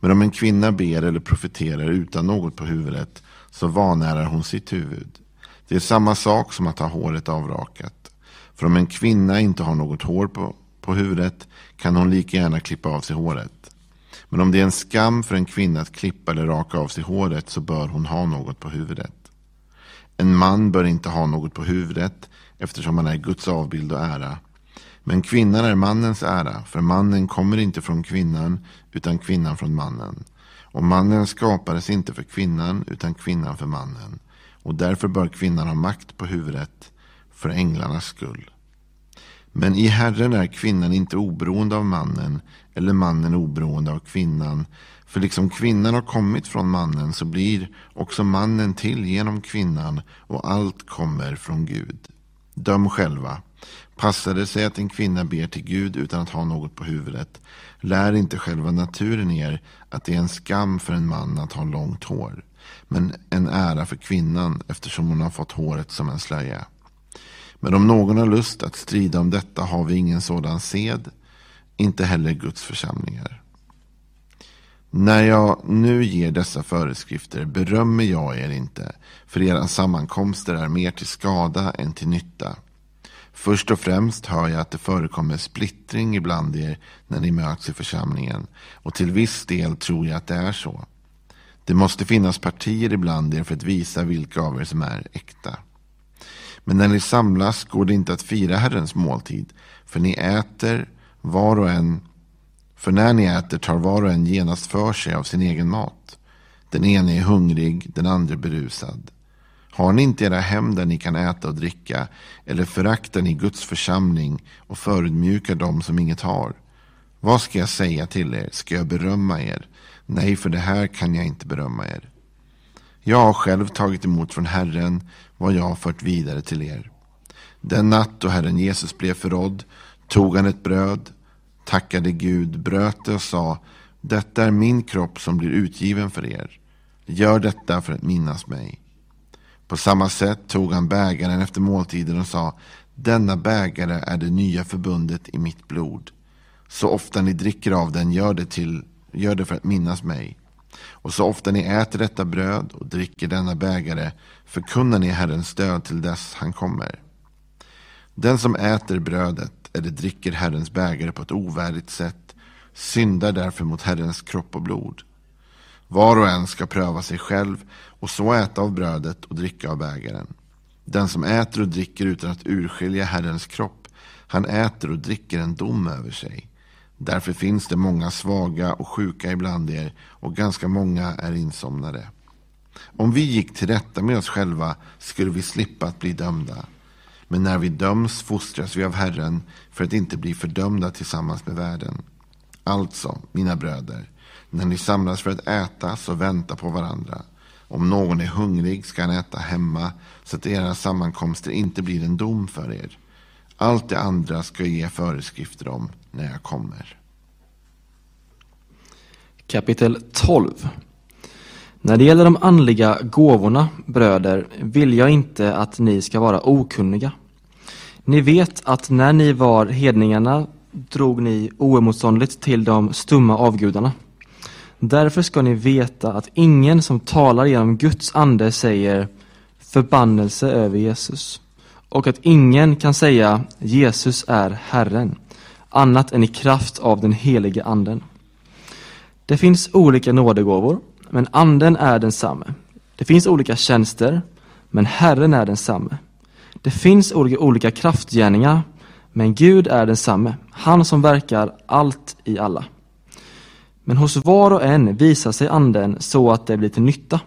Men om en kvinna ber eller profeterar utan något på huvudet så vanärar hon sitt huvud. Det är samma sak som att ha håret avrakat. För om en kvinna inte har något hår på, på huvudet kan hon lika gärna klippa av sig håret. Men om det är en skam för en kvinna att klippa eller raka av sig håret så bör hon ha något på huvudet. En man bör inte ha något på huvudet eftersom han är Guds avbild och ära. Men kvinnan är mannens ära, för mannen kommer inte från kvinnan utan kvinnan från mannen. Och mannen skapades inte för kvinnan utan kvinnan för mannen. Och därför bör kvinnan ha makt på huvudet för änglarnas skull. Men i Herren är kvinnan inte oberoende av mannen eller mannen oberoende av kvinnan. För liksom kvinnan har kommit från mannen så blir också mannen till genom kvinnan och allt kommer från Gud. Döm själva. Passar det sig att en kvinna ber till Gud utan att ha något på huvudet, lär inte själva naturen er att det är en skam för en man att ha långt hår, men en ära för kvinnan eftersom hon har fått håret som en slöja. Men om någon har lust att strida om detta har vi ingen sådan sed, inte heller Guds församlingar. När jag nu ger dessa föreskrifter berömmer jag er inte, för era sammankomster är mer till skada än till nytta. Först och främst hör jag att det förekommer splittring ibland er när ni möts i församlingen, och till viss del tror jag att det är så. Det måste finnas partier ibland er för att visa vilka av er som är äkta. Men när ni samlas går det inte att fira Herrens måltid, för ni äter var och en för när ni äter tar var och en genast för sig av sin egen mat. Den ene är hungrig, den andra berusad. Har ni inte era hem där ni kan äta och dricka, eller föraktar ni Guds församling och förödmjukar dem som inget har? Vad ska jag säga till er? Ska jag berömma er? Nej, för det här kan jag inte berömma er. Jag har själv tagit emot från Herren vad jag har fört vidare till er. Den natt då Herren Jesus blev förrådd tog han ett bröd, tackade Gud, bröt det och sa Detta är min kropp som blir utgiven för er. Gör detta för att minnas mig. På samma sätt tog han bägaren efter måltiden och sa Denna bägare är det nya förbundet i mitt blod. Så ofta ni dricker av den, gör det, till, gör det för att minnas mig. Och så ofta ni äter detta bröd och dricker denna bägare förkunnar ni Herrens död till dess han kommer. Den som äter brödet eller dricker Herrens bägare på ett ovärdigt sätt syndar därför mot Herrens kropp och blod. Var och en ska pröva sig själv och så äta av brödet och dricka av bägaren. Den som äter och dricker utan att urskilja Herrens kropp, han äter och dricker en dom över sig. Därför finns det många svaga och sjuka ibland er och ganska många är insomnade. Om vi gick till rätta med oss själva skulle vi slippa att bli dömda. Men när vi döms fostras vi av Herren för att inte bli fördömda tillsammans med världen. Alltså, mina bröder, när ni samlas för att äta så vänta på varandra. Om någon är hungrig ska han äta hemma så att era sammankomster inte blir en dom för er. Allt det andra ska jag ge föreskrifter om när jag kommer. Kapitel 12 När det gäller de andliga gåvorna, bröder, vill jag inte att ni ska vara okunniga. Ni vet att när ni var hedningarna drog ni oemotståndligt till de stumma avgudarna. Därför ska ni veta att ingen som talar genom Guds ande säger förbannelse över Jesus och att ingen kan säga Jesus är Herren annat än i kraft av den helige anden. Det finns olika nådegåvor, men anden är densamme. Det finns olika tjänster, men Herren är densamme. Det finns olika, olika kraftgärningar, men Gud är densamme, han som verkar allt i alla. Men hos var och en visar sig anden så att det blir till nytta.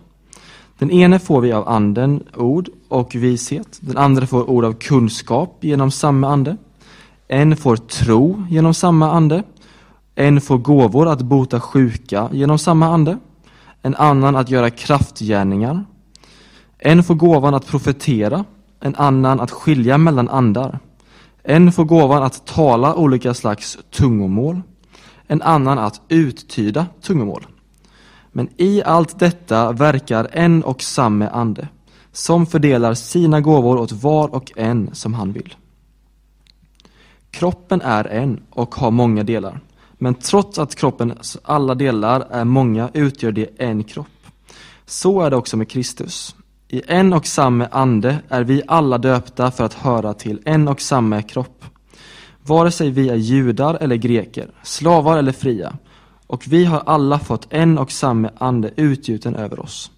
Den ene får vi av anden ord och vishet, den andra får ord av kunskap genom samma ande. En får tro genom samma ande. En får gåvor att bota sjuka genom samma ande. En annan att göra kraftgärningar. En får gåvan att profetera, en annan att skilja mellan andar. En får gåvan att tala olika slags tungomål, en annan att uttyda tungomål. Men i allt detta verkar en och samme ande, som fördelar sina gåvor åt var och en som han vill. Kroppen är en och har många delar, men trots att kroppens alla delar är många utgör det en kropp. Så är det också med Kristus. I en och samma ande är vi alla döpta för att höra till en och samma kropp. Vare sig vi är judar eller greker, slavar eller fria, och vi har alla fått en och samma ande utgjuten över oss.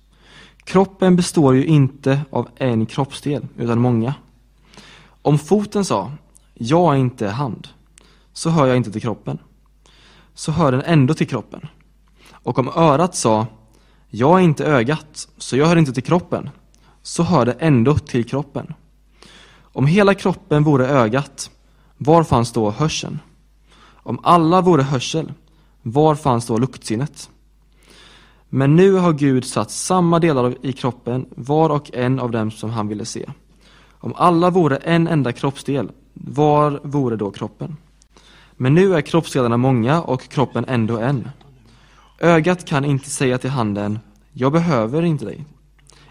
Kroppen består ju inte av en kroppsdel, utan många. Om foten sa, jag är inte hand, så hör jag inte till kroppen. Så hör den ändå till kroppen. Och om örat sa, jag är inte ögat, så jag hör inte till kroppen, så hör det ändå till kroppen. Om hela kroppen vore ögat, var fanns då hörseln? Om alla vore hörsel, var fanns då luktsinnet? Men nu har Gud satt samma delar i kroppen, var och en av dem som han ville se. Om alla vore en enda kroppsdel, var vore då kroppen? Men nu är kroppsdelarna många och kroppen ändå en. Ögat kan inte säga till handen, jag behöver inte dig.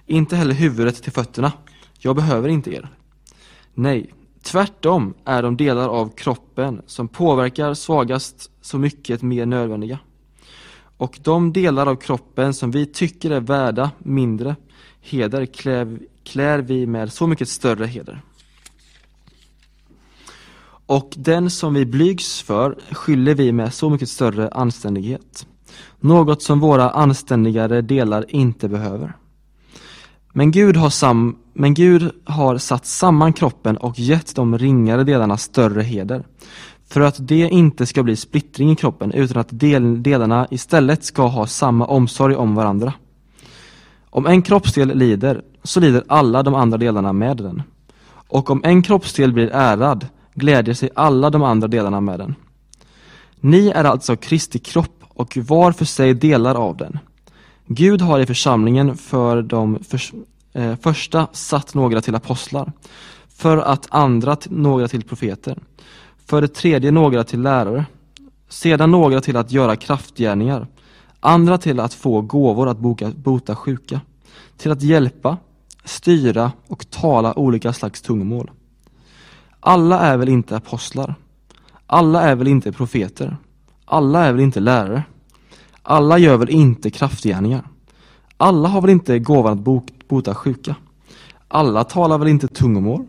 Inte heller huvudet till fötterna, jag behöver inte er. Nej, tvärtom är de delar av kroppen som påverkar svagast så mycket mer nödvändiga. Och de delar av kroppen som vi tycker är värda mindre heder klär, klär vi med så mycket större heder. Och den som vi blygs för skyller vi med så mycket större anständighet. Något som våra anständigare delar inte behöver. Men Gud, har sam, men Gud har satt samman kroppen och gett de ringare delarna större heder. För att det inte ska bli splittring i kroppen utan att del, delarna istället ska ha samma omsorg om varandra. Om en kroppsdel lider, så lider alla de andra delarna med den. Och om en kroppsdel blir ärad, glädjer sig alla de andra delarna med den. Ni är alltså Kristi kropp och var för sig delar av den. Gud har i församlingen för de för, eh, första satt några till apostlar, för att andra några till profeter, för det tredje några till lärare, sedan några till att göra kraftgärningar, andra till att få gåvor att boka, bota sjuka, till att hjälpa, styra och tala olika slags tungomål. Alla är väl inte apostlar? Alla är väl inte profeter? Alla är väl inte lärare? Alla gör väl inte kraftgärningar? Alla har väl inte gåvan att bo- bota sjuka? Alla talar väl inte tungomål?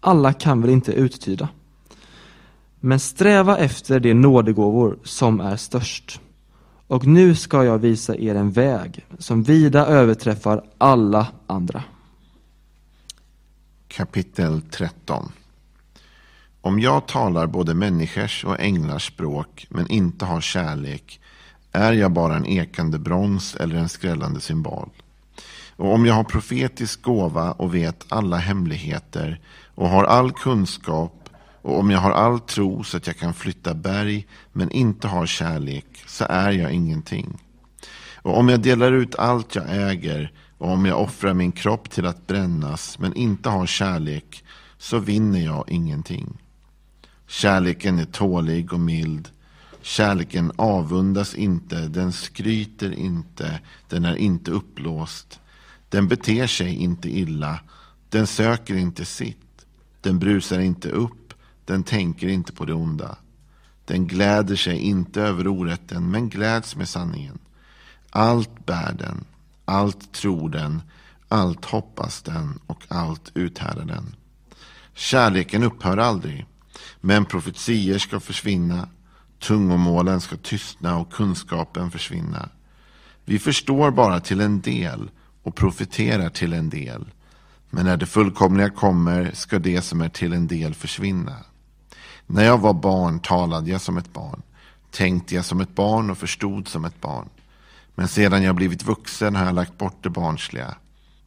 Alla kan väl inte uttyda? Men sträva efter de nådegåvor som är störst. Och nu ska jag visa er en väg som vida överträffar alla andra. Kapitel 13 Om jag talar både människors och änglars språk men inte har kärlek är jag bara en ekande brons eller en skrällande symbol. Och om jag har profetisk gåva och vet alla hemligheter och har all kunskap och om jag har all tro så att jag kan flytta berg men inte har kärlek så är jag ingenting. Och om jag delar ut allt jag äger och om jag offrar min kropp till att brännas men inte har kärlek så vinner jag ingenting. Kärleken är tålig och mild. Kärleken avundas inte, den skryter inte, den är inte uppblåst. Den beter sig inte illa, den söker inte sitt, den brusar inte upp, den tänker inte på det onda. Den gläder sig inte över orätten, men gläds med sanningen. Allt bär den, allt tror den, allt hoppas den och allt uthärdar den. Kärleken upphör aldrig, men profetier ska försvinna, tungomålen ska tystna och kunskapen försvinna. Vi förstår bara till en del och profiterar till en del. Men när det fullkomliga kommer ska det som är till en del försvinna. När jag var barn talade jag som ett barn, tänkte jag som ett barn och förstod som ett barn. Men sedan jag blivit vuxen har jag lagt bort det barnsliga.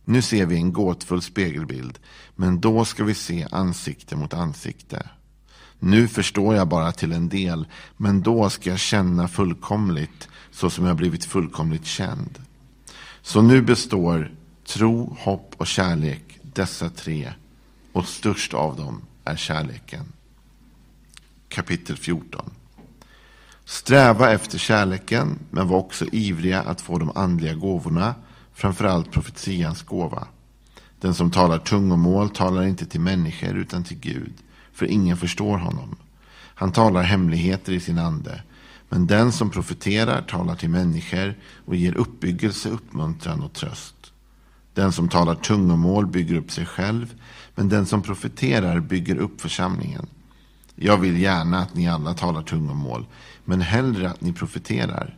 Nu ser vi en gåtfull spegelbild, men då ska vi se ansikte mot ansikte. Nu förstår jag bara till en del, men då ska jag känna fullkomligt så som jag blivit fullkomligt känd. Så nu består tro, hopp och kärlek, dessa tre, och störst av dem är kärleken. Kapitel 14 Sträva efter kärleken, men var också ivriga att få de andliga gåvorna, framförallt profetians gåva. Den som talar tungomål talar inte till människor utan till Gud, för ingen förstår honom. Han talar hemligheter i sin ande. Men den som profeterar talar till människor och ger uppbyggelse, uppmuntran och tröst. Den som talar tungomål bygger upp sig själv, men den som profeterar bygger upp församlingen. Jag vill gärna att ni alla talar tungomål, men hellre att ni profeterar.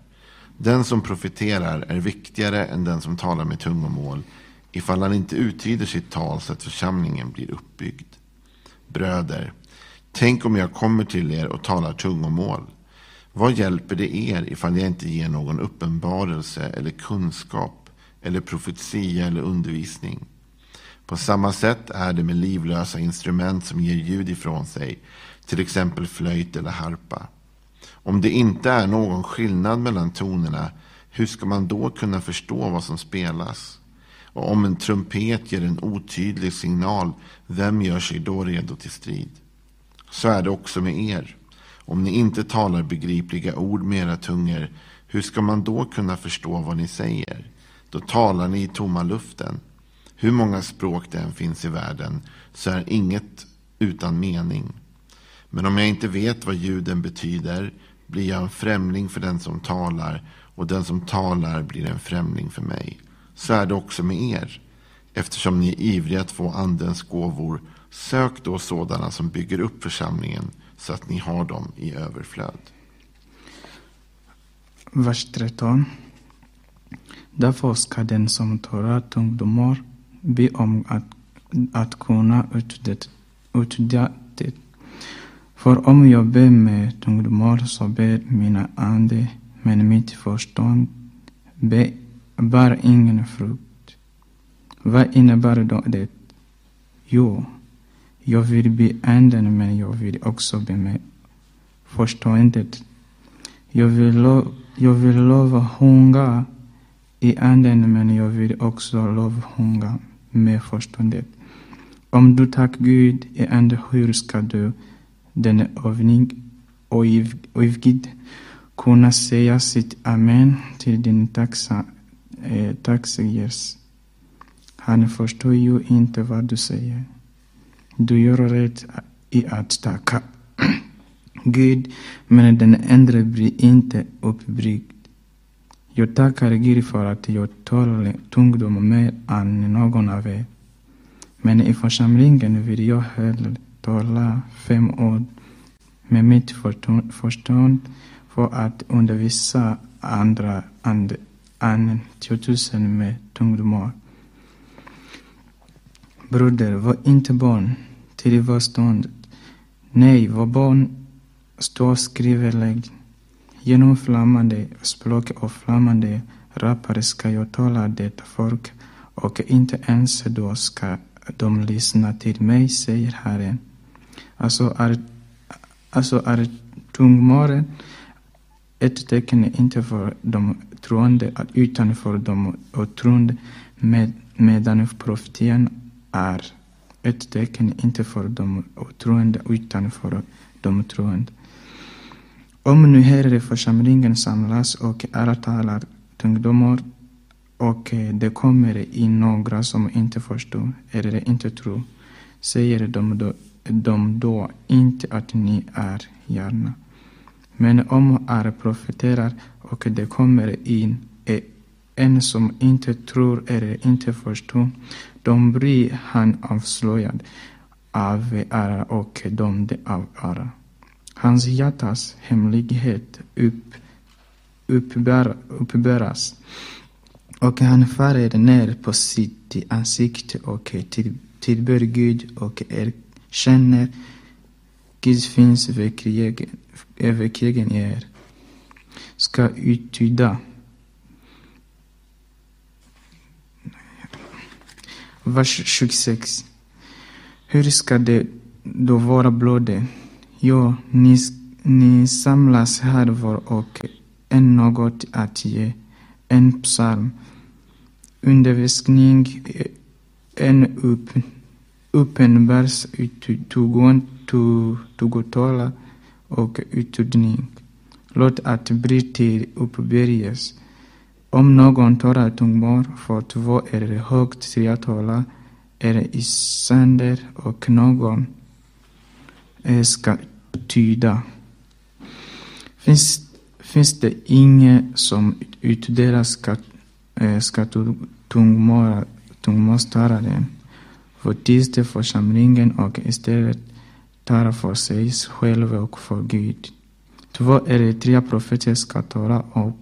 Den som profeterar är viktigare än den som talar med tungomål, ifall han inte uttyder sitt tal så att församlingen blir uppbyggd. Bröder, tänk om jag kommer till er och talar tungomål. Vad hjälper det er ifall jag inte ger någon uppenbarelse eller kunskap eller profetia eller undervisning? På samma sätt är det med livlösa instrument som ger ljud ifrån sig, till exempel flöjt eller harpa. Om det inte är någon skillnad mellan tonerna, hur ska man då kunna förstå vad som spelas? Och om en trumpet ger en otydlig signal, vem gör sig då redo till strid? Så är det också med er. Om ni inte talar begripliga ord med era tungor, hur ska man då kunna förstå vad ni säger? Då talar ni i tomma luften. Hur många språk det än finns i världen så är inget utan mening. Men om jag inte vet vad ljuden betyder blir jag en främling för den som talar och den som talar blir en främling för mig. Så är det också med er. Eftersom ni är ivriga att få andens gåvor, sök då sådana som bygger upp församlingen så att ni har dem i överflöd. Vers 13. Därför ska den som talar tungdomar be om att, att kunna uttyda det. För om jag ber med tungdomar så ber mina ande, men mitt förstånd ber bär ingen frukt. Vad innebär då det? Jo, jag vill be anden, men jag vill också be med förståndet. Jag vill, lo, jag vill lova hunga i anden, men jag vill också lova hunga med förståndet. Om du tack Gud i Anden, hur ska du denna övning övgid kunna säga sitt amen till din tacksamhet? Eh, är taxigers? Han förstår ju inte vad du säger. Du gör rätt i att tacka Gud, men den äldre blir inte uppbryggd. Jag tackar Gud för att jag tål tungdom mer än någon av er. Men i församlingen vill jag hellre tala fem ord med mitt förstånd- för att undervisa andra ande än tiotusen med tungdomar. Broder, var inte barn till förståndet. Nej, var barn står skriverlägg. Genom flammande språk och flammande rappare ska jag tala detta folk och inte ens då ska de lyssna till mig, säger Herren. Alltså är, alltså är tungmåren ett tecken inte för de troende utanför dem de otroende med, medan profetian är ett tecken inte för de otroende utan för de troende. Om nu herreförsamlingen församlingen samlas och alla talar tungdomar och det kommer in några som inte förstår eller inte tror, säger de då, de då inte att ni är hjärna. Men om är profeterar och det kommer in e, en som inte tror eller inte förstår, då blir han avslöjad av ära och dömd av ära. Hans hjärtas hemlighet upp, uppbär, uppbäras och han faller ner på sitt ansikte och till, tillber Gud och erkänner Gud finns över krigen i er. Ska uttyda Vers 26. Hur ska det då vara blodet? Jo, ni, ni samlas här var och en något att ge, en psalm, undervisning, eh, en upp, uppenbars tugotala och uttydning. Låt att bli till uppbärgas. Om någon talar tungmål för två eller högt tretal är i sänder och någon ska tyda. Finns, finns det ingen som utdelar ska, ska tungmålstalaren för tills församlingen och istället tala för sig själv och för Gud. Två eller tre profeter ska tala och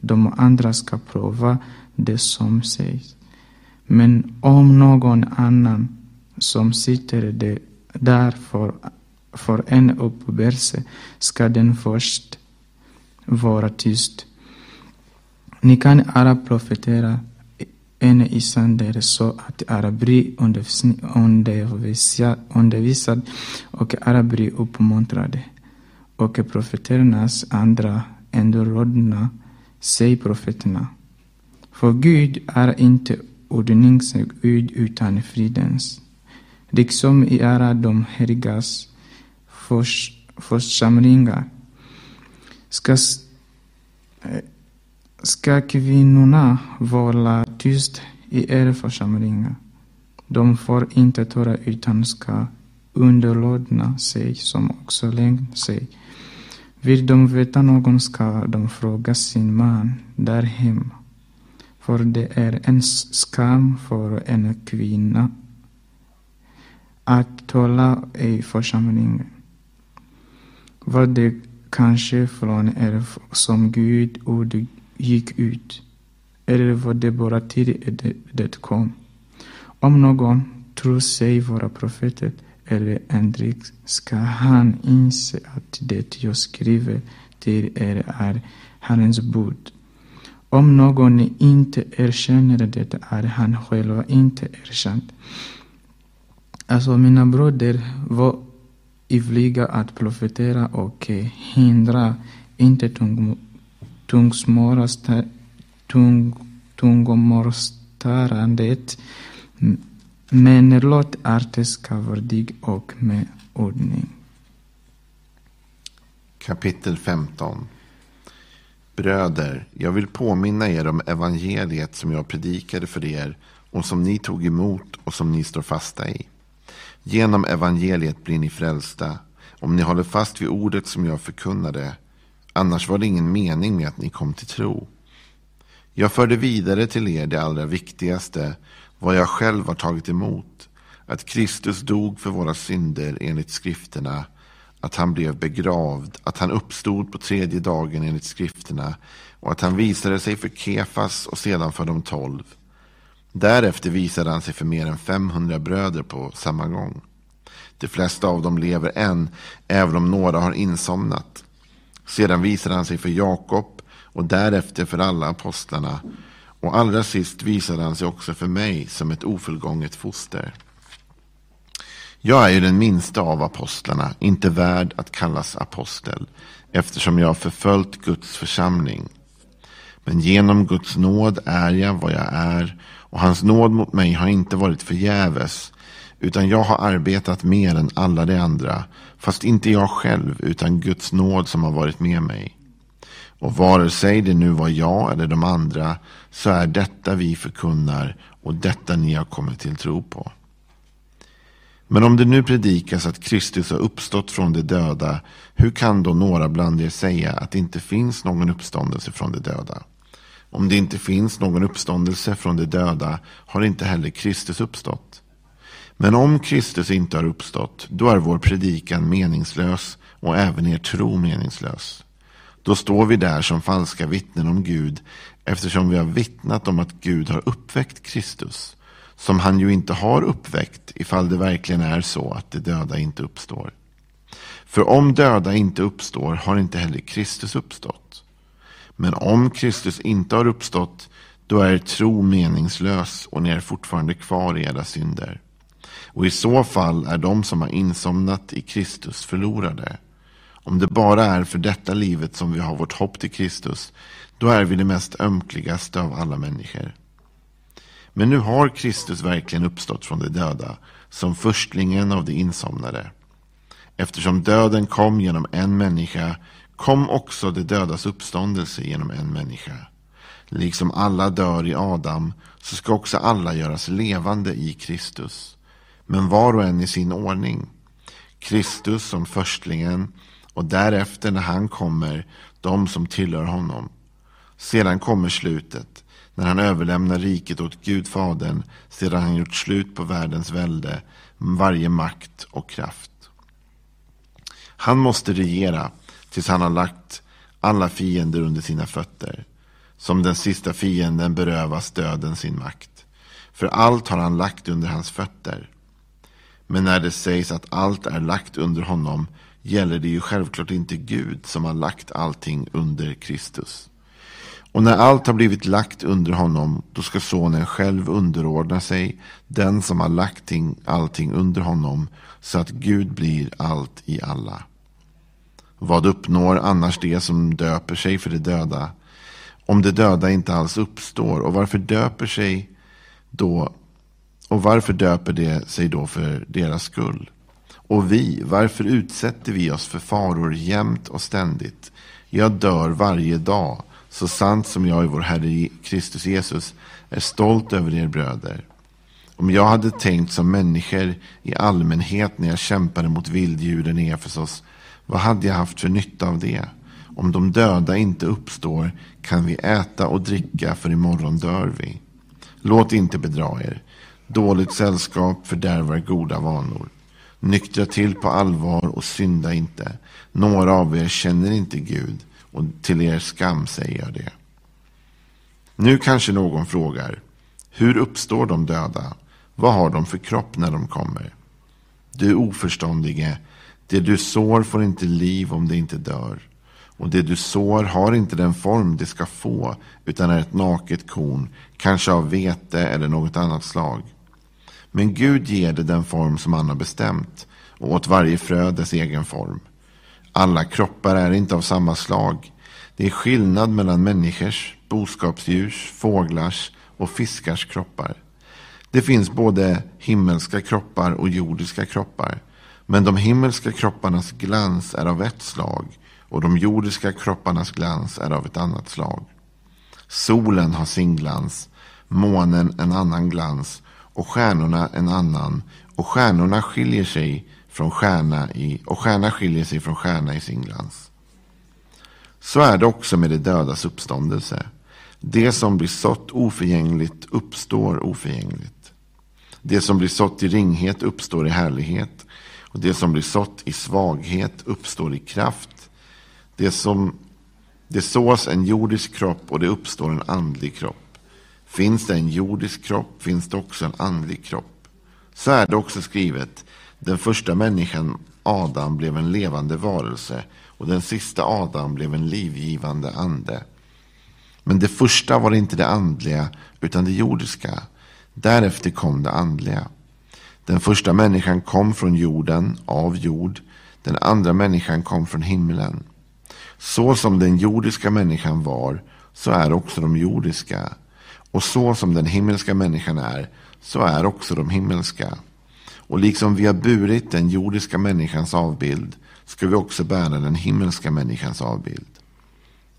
de andra ska prova det som sägs. Men om någon annan som sitter där för, för en uppbärelse ska den först vara tyst. Ni kan alla profetera en i sänder så att arabri blir undervisad och arabri uppmuntrade. Och profeternas andra ändrådna säg profeterna. För Gud är inte ordningsens Gud utan fridens. Liksom i alla de heligas församlingar ska, ska kvinnorna vara tyst i er församling? De får inte tala utan ska underlådna sig som också längd sig. Vill de veta någon ska de fråga sin man där hemma. För det är en skam för en kvinna att tala i församlingen. Var det kanske från er som Gud ord gick ut, eller var det bara tid det, det kom. Om någon tror sig vara profetet eller ändring ska han inse att det jag skriver till er är Herrens bud. Om någon inte erkänner det är han själv inte erkänd. Alltså mina bröder var ivriga att profetera och hindra inte tungomorstarandet men låt arten ska värdig och med ordning. Kapitel 15 Bröder, jag vill påminna er om evangeliet som jag predikade för er och som ni tog emot och som ni står fasta i. Genom evangeliet blir ni frälsta om ni håller fast vid ordet som jag förkunnade. Annars var det ingen mening med att ni kom till tro. Jag förde vidare till er det allra viktigaste, vad jag själv har tagit emot. Att Kristus dog för våra synder enligt skrifterna, att han blev begravd, att han uppstod på tredje dagen enligt skrifterna och att han visade sig för Kefas och sedan för de tolv. Därefter visade han sig för mer än 500 bröder på samma gång. De flesta av dem lever än, även om några har insomnat. Sedan visade han sig för Jakob och därefter för alla apostlarna. Och allra sist visade han sig också för mig som ett ofullgånget foster. Jag är ju den minsta av apostlarna, inte värd att kallas apostel, eftersom jag har förföljt Guds församling. Men genom Guds nåd är jag vad jag är, och hans nåd mot mig har inte varit förgäves, utan jag har arbetat mer än alla de andra, fast inte jag själv, utan Guds nåd som har varit med mig. Och vare sig det nu var jag eller de andra, så är detta vi förkunnar och detta ni har kommit till tro på. Men om det nu predikas att Kristus har uppstått från de döda, hur kan då några bland er säga att det inte finns någon uppståndelse från de döda? Om det inte finns någon uppståndelse från de döda har inte heller Kristus uppstått. Men om Kristus inte har uppstått, då är vår predikan meningslös och även er tro meningslös. Då står vi där som falska vittnen om Gud eftersom vi har vittnat om att Gud har uppväckt Kristus som han ju inte har uppväckt ifall det verkligen är så att de döda inte uppstår. För om döda inte uppstår har inte heller Kristus uppstått. Men om Kristus inte har uppstått då är er tro meningslös och ni är fortfarande kvar i era synder. Och i så fall är de som har insomnat i Kristus förlorade. Om det bara är för detta livet som vi har vårt hopp till Kristus, då är vi det mest ömkligaste av alla människor. Men nu har Kristus verkligen uppstått från de döda, som förstlingen av de insomnade. Eftersom döden kom genom en människa, kom också de dödas uppståndelse genom en människa. Liksom alla dör i Adam, så ska också alla göras levande i Kristus. Men var och en i sin ordning. Kristus som förstlingen, och därefter när han kommer, de som tillhör honom. Sedan kommer slutet, när han överlämnar riket åt Gud Fadern, sedan han gjort slut på världens välde, varje makt och kraft. Han måste regera tills han har lagt alla fiender under sina fötter. Som den sista fienden berövas döden sin makt. För allt har han lagt under hans fötter. Men när det sägs att allt är lagt under honom gäller det ju självklart inte Gud som har lagt allting under Kristus. Och när allt har blivit lagt under honom, då ska sonen själv underordna sig den som har lagt allting under honom, så att Gud blir allt i alla. Vad uppnår annars det som döper sig för de döda? Om de döda inte alls uppstår, och varför döper sig då och varför döper de sig då för deras skull? Och vi, varför utsätter vi oss för faror jämt och ständigt? Jag dör varje dag, så sant som jag i vår Herre Kristus Jesus är stolt över er bröder. Om jag hade tänkt som människor i allmänhet när jag kämpade mot vilddjuren i Efesos, vad hade jag haft för nytta av det? Om de döda inte uppstår kan vi äta och dricka, för imorgon dör vi. Låt inte bedra er. Dåligt sällskap fördärvar goda vanor. Nyktra till på allvar och synda inte. Några av er känner inte Gud och till er skam säger jag det. Nu kanske någon frågar. Hur uppstår de döda? Vad har de för kropp när de kommer? Du oförståndige, det du sår får inte liv om det inte dör. Och det du sår har inte den form det ska få, utan är ett naket korn, kanske av vete eller något annat slag. Men Gud ger det den form som han har bestämt och åt varje frö dess egen form. Alla kroppar är inte av samma slag. Det är skillnad mellan människors, boskapsdjurs, fåglars och fiskars kroppar. Det finns både himmelska kroppar och jordiska kroppar. Men de himmelska kropparnas glans är av ett slag och de jordiska kropparnas glans är av ett annat slag. Solen har sin glans, månen en annan glans och stjärnorna en annan. Och stjärnorna skiljer sig från stjärna i, och stjärna skiljer sig från stjärna i sin glans. Så är det också med de dödas uppståndelse. Det som blir sått oförgängligt uppstår oförgängligt. Det som blir sått i ringhet uppstår i härlighet. Och det som blir sått i svaghet uppstår i kraft. Det som det sås en jordisk kropp och det uppstår en andlig kropp. Finns det en jordisk kropp finns det också en andlig kropp. Så är det också skrivet. Den första människan, Adam, blev en levande varelse och den sista Adam blev en livgivande ande. Men det första var inte det andliga utan det jordiska. Därefter kom det andliga. Den första människan kom från jorden, av jord. Den andra människan kom från himlen. Så som den jordiska människan var, så är också de jordiska. Och så som den himmelska människan är, så är också de himmelska. Och liksom vi har burit den jordiska människans avbild, ska vi också bära den himmelska människans avbild.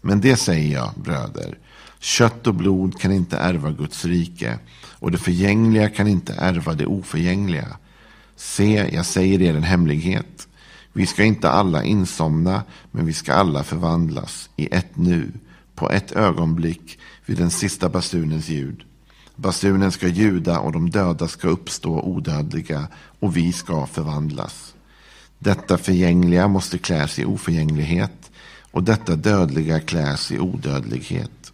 Men det säger jag, bröder. Kött och blod kan inte ärva Guds rike och det förgängliga kan inte ärva det oförgängliga. Se, jag säger er en hemlighet. Vi ska inte alla insomna, men vi ska alla förvandlas i ett nu, på ett ögonblick, vid den sista basunens ljud. Basunen ska ljuda och de döda ska uppstå odödliga och vi ska förvandlas. Detta förgängliga måste kläs i oförgänglighet och detta dödliga kläs i odödlighet.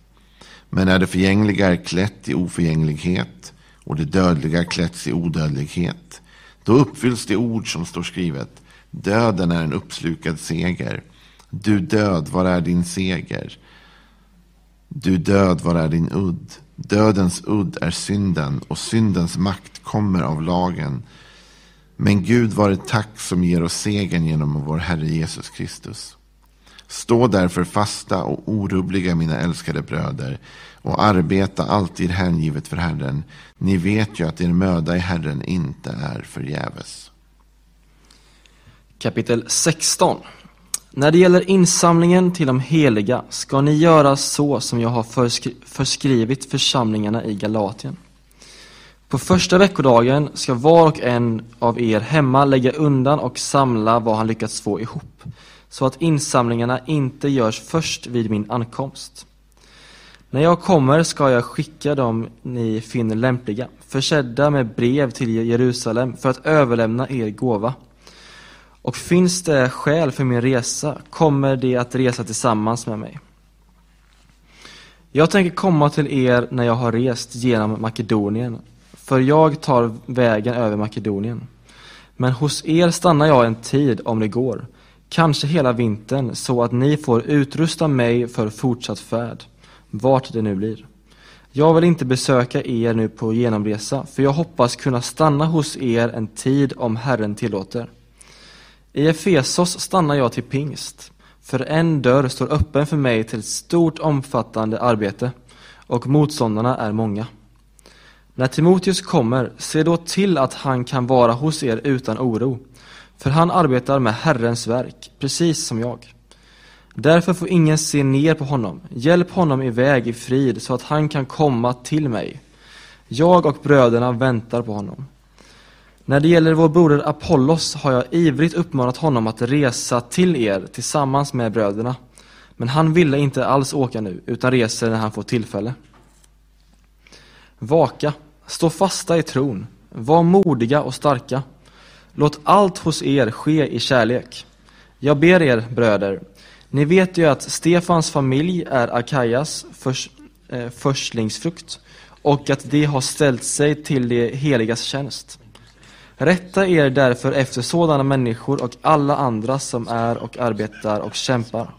Men när det förgängliga är klätt i oförgänglighet och det dödliga klätts i odödlighet, då uppfylls det ord som står skrivet. Döden är en uppslukad seger. Du död, var är din seger? Du död, var är din udd? Dödens udd är synden och syndens makt kommer av lagen. Men Gud var ett tack som ger oss segern genom vår Herre Jesus Kristus. Stå därför fasta och orubbliga mina älskade bröder och arbeta alltid hängivet för Herren. Ni vet ju att er möda i Herren inte är förgäves. Kapitel 16 när det gäller insamlingen till de heliga ska ni göra så som jag har förskri förskrivit församlingarna i Galatien. På första veckodagen ska var och en av er hemma lägga undan och samla vad han lyckats få ihop, så att insamlingarna inte görs först vid min ankomst. När jag kommer ska jag skicka dem ni finner lämpliga, försedda med brev till Jerusalem för att överlämna er gåva. Och finns det skäl för min resa kommer de att resa tillsammans med mig. Jag tänker komma till er när jag har rest genom Makedonien, för jag tar vägen över Makedonien. Men hos er stannar jag en tid om det går, kanske hela vintern, så att ni får utrusta mig för fortsatt färd, vart det nu blir. Jag vill inte besöka er nu på genomresa, för jag hoppas kunna stanna hos er en tid om Herren tillåter. I Efesos stannar jag till pingst, för en dörr står öppen för mig till ett stort omfattande arbete, och motståndarna är många. När Timoteus kommer, se då till att han kan vara hos er utan oro, för han arbetar med Herrens verk, precis som jag. Därför får ingen se ner på honom. Hjälp honom iväg i frid så att han kan komma till mig. Jag och bröderna väntar på honom. När det gäller vår broder Apollos har jag ivrigt uppmanat honom att resa till er tillsammans med bröderna. Men han ville inte alls åka nu, utan reser när han får tillfälle. Vaka, stå fasta i tron, var modiga och starka. Låt allt hos er ske i kärlek. Jag ber er, bröder, ni vet ju att Stefans familj är Akajas förs, eh, förstlingsfrukt och att de har ställt sig till de heligas tjänst. Rätta er därför efter sådana människor och alla andra som är och arbetar och kämpar.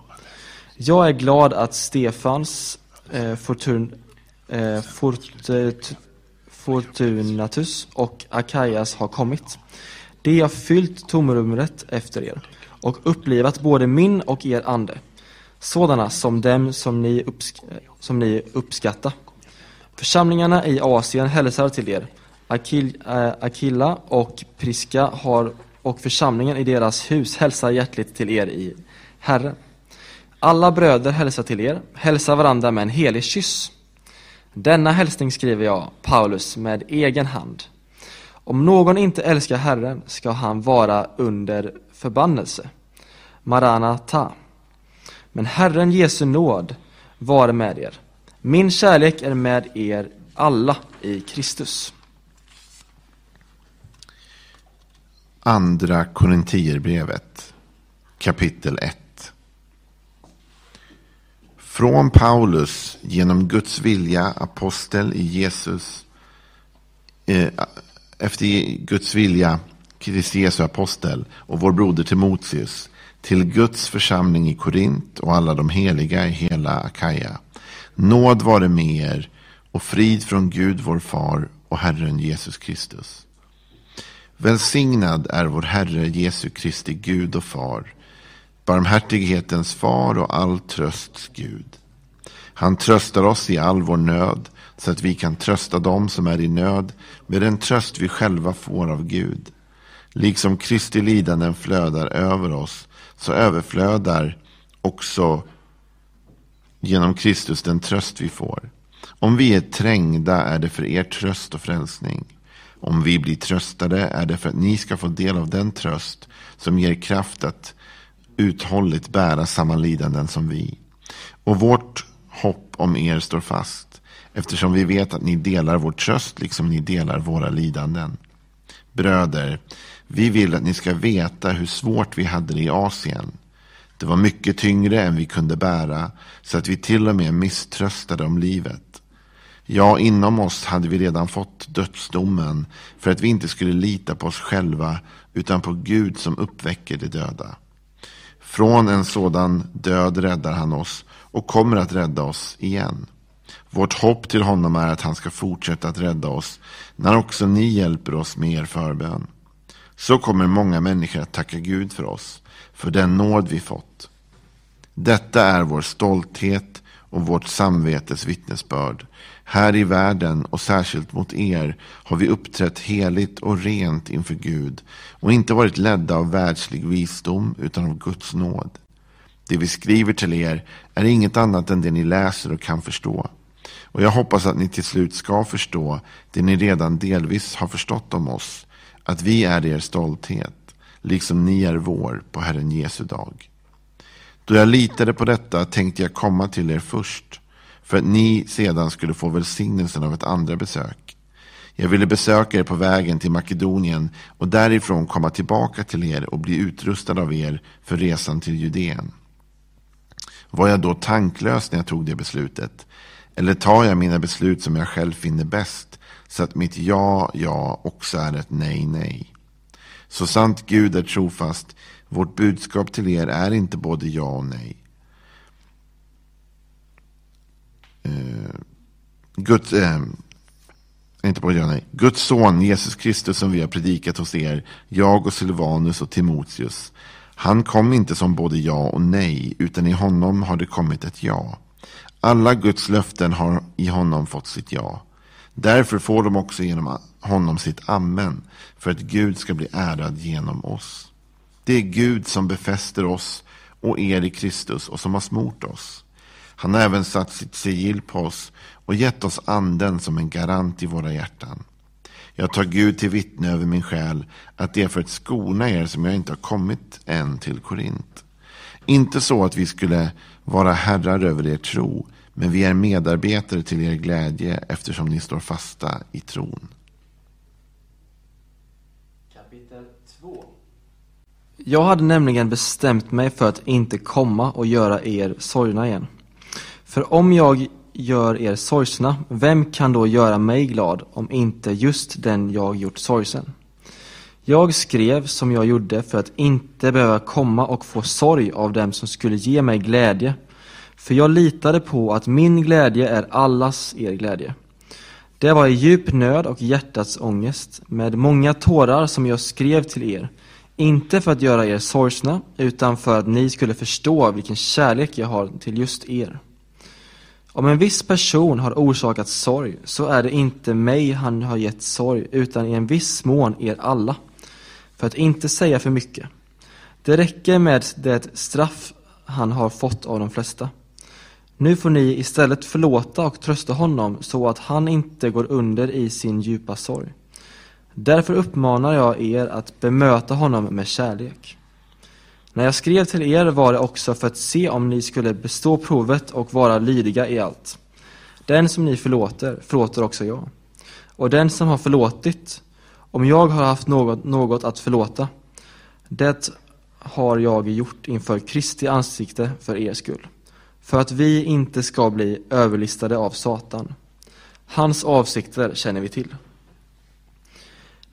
Jag är glad att Stefans eh, Fortun, eh, Fort, eh, Fortunatus och Akajas har kommit. De har fyllt tomrummet efter er och upplivat både min och er ande, sådana som dem som ni, uppsk som ni uppskattar. Församlingarna i Asien hälsar till er. Akil, äh, Akilla och Priska har, och församlingen i deras hus hälsar hjärtligt till er i Herren. Alla bröder hälsar till er, hälsar varandra med en helig kyss. Denna hälsning skriver jag, Paulus, med egen hand. Om någon inte älskar Herren ska han vara under förbannelse. Maranata. Men Herren Jesu nåd vare med er. Min kärlek är med er alla i Kristus. Andra Korintierbrevet kapitel 1 Från Paulus genom Guds vilja apostel i Jesus eh, efter Guds vilja Kristi Jesu apostel och vår broder Timoteus till Guds församling i Korint och alla de heliga i hela Akaja. Nåd vare med er och frid från Gud vår far och Herren Jesus Kristus. Välsignad är vår Herre Jesu Kristi Gud och far, barmhärtighetens far och all trösts Gud. Han tröstar oss i all vår nöd så att vi kan trösta dem som är i nöd med den tröst vi själva får av Gud. Liksom Kristi lidanden flödar över oss så överflödar också genom Kristus den tröst vi får. Om vi är trängda är det för er tröst och frälsning. Om vi blir tröstade är det för att ni ska få del av den tröst som ger kraft att uthålligt bära samma lidanden som vi. Och vårt hopp om er står fast, eftersom vi vet att ni delar vår tröst liksom ni delar våra lidanden. Bröder, vi vill att ni ska veta hur svårt vi hade det i Asien. Det var mycket tyngre än vi kunde bära, så att vi till och med misströstade om livet. Ja, inom oss hade vi redan fått dödsdomen för att vi inte skulle lita på oss själva utan på Gud som uppväcker de döda. Från en sådan död räddar han oss och kommer att rädda oss igen. Vårt hopp till honom är att han ska fortsätta att rädda oss när också ni hjälper oss med er förbön. Så kommer många människor att tacka Gud för oss, för den nåd vi fått. Detta är vår stolthet och vårt samvetes vittnesbörd. Här i världen och särskilt mot er har vi uppträtt heligt och rent inför Gud och inte varit ledda av världslig visdom utan av Guds nåd. Det vi skriver till er är inget annat än det ni läser och kan förstå. Och jag hoppas att ni till slut ska förstå det ni redan delvis har förstått om oss, att vi är er stolthet, liksom ni är vår på Herren Jesu dag. Då jag litade på detta tänkte jag komma till er först, för att ni sedan skulle få välsignelsen av ett andra besök. Jag ville besöka er på vägen till Makedonien och därifrån komma tillbaka till er och bli utrustad av er för resan till Judeen. Var jag då tanklös när jag tog det beslutet? Eller tar jag mina beslut som jag själv finner bäst, så att mitt ja, ja också är ett nej, nej? Så sant Gud är trofast, vårt budskap till er är inte både ja och nej. Eh, Guds, eh, inte på ja nej. Guds son Jesus Kristus som vi har predikat hos er, jag och Silvanus och Timoteus. Han kom inte som både ja och nej, utan i honom har det kommit ett ja. Alla Guds löften har i honom fått sitt ja. Därför får de också genom honom sitt amen, för att Gud ska bli ärad genom oss. Det är Gud som befäster oss och er i Kristus och som har smort oss. Han har även satt sitt sigill på oss och gett oss anden som en garant i våra hjärtan. Jag tar Gud till vittne över min själ att det är för att skona er som jag inte har kommit än till Korint. Inte så att vi skulle vara herrar över er tro, men vi är medarbetare till er glädje eftersom ni står fasta i tron. Kapitel 2 Jag hade nämligen bestämt mig för att inte komma och göra er sorgna igen. För om jag gör er sorgsna, vem kan då göra mig glad om inte just den jag gjort sorgsen? Jag skrev som jag gjorde för att inte behöva komma och få sorg av dem som skulle ge mig glädje. För jag litade på att min glädje är allas er glädje. Det var i djup nöd och hjärtats ångest, med många tårar som jag skrev till er, inte för att göra er sorgsna, utan för att ni skulle förstå vilken kärlek jag har till just er. Om en viss person har orsakat sorg, så är det inte mig han har gett sorg, utan i en viss mån er alla. För att inte säga för mycket. Det räcker med det straff han har fått av de flesta. Nu får ni istället förlåta och trösta honom så att han inte går under i sin djupa sorg. Därför uppmanar jag er att bemöta honom med kärlek. När jag skrev till er var det också för att se om ni skulle bestå provet och vara lydiga i allt. Den som ni förlåter, förlåter också jag. Och den som har förlåtit, om jag har haft något, något att förlåta, det har jag gjort inför Kristi ansikte för er skull, för att vi inte ska bli överlistade av Satan. Hans avsikter känner vi till.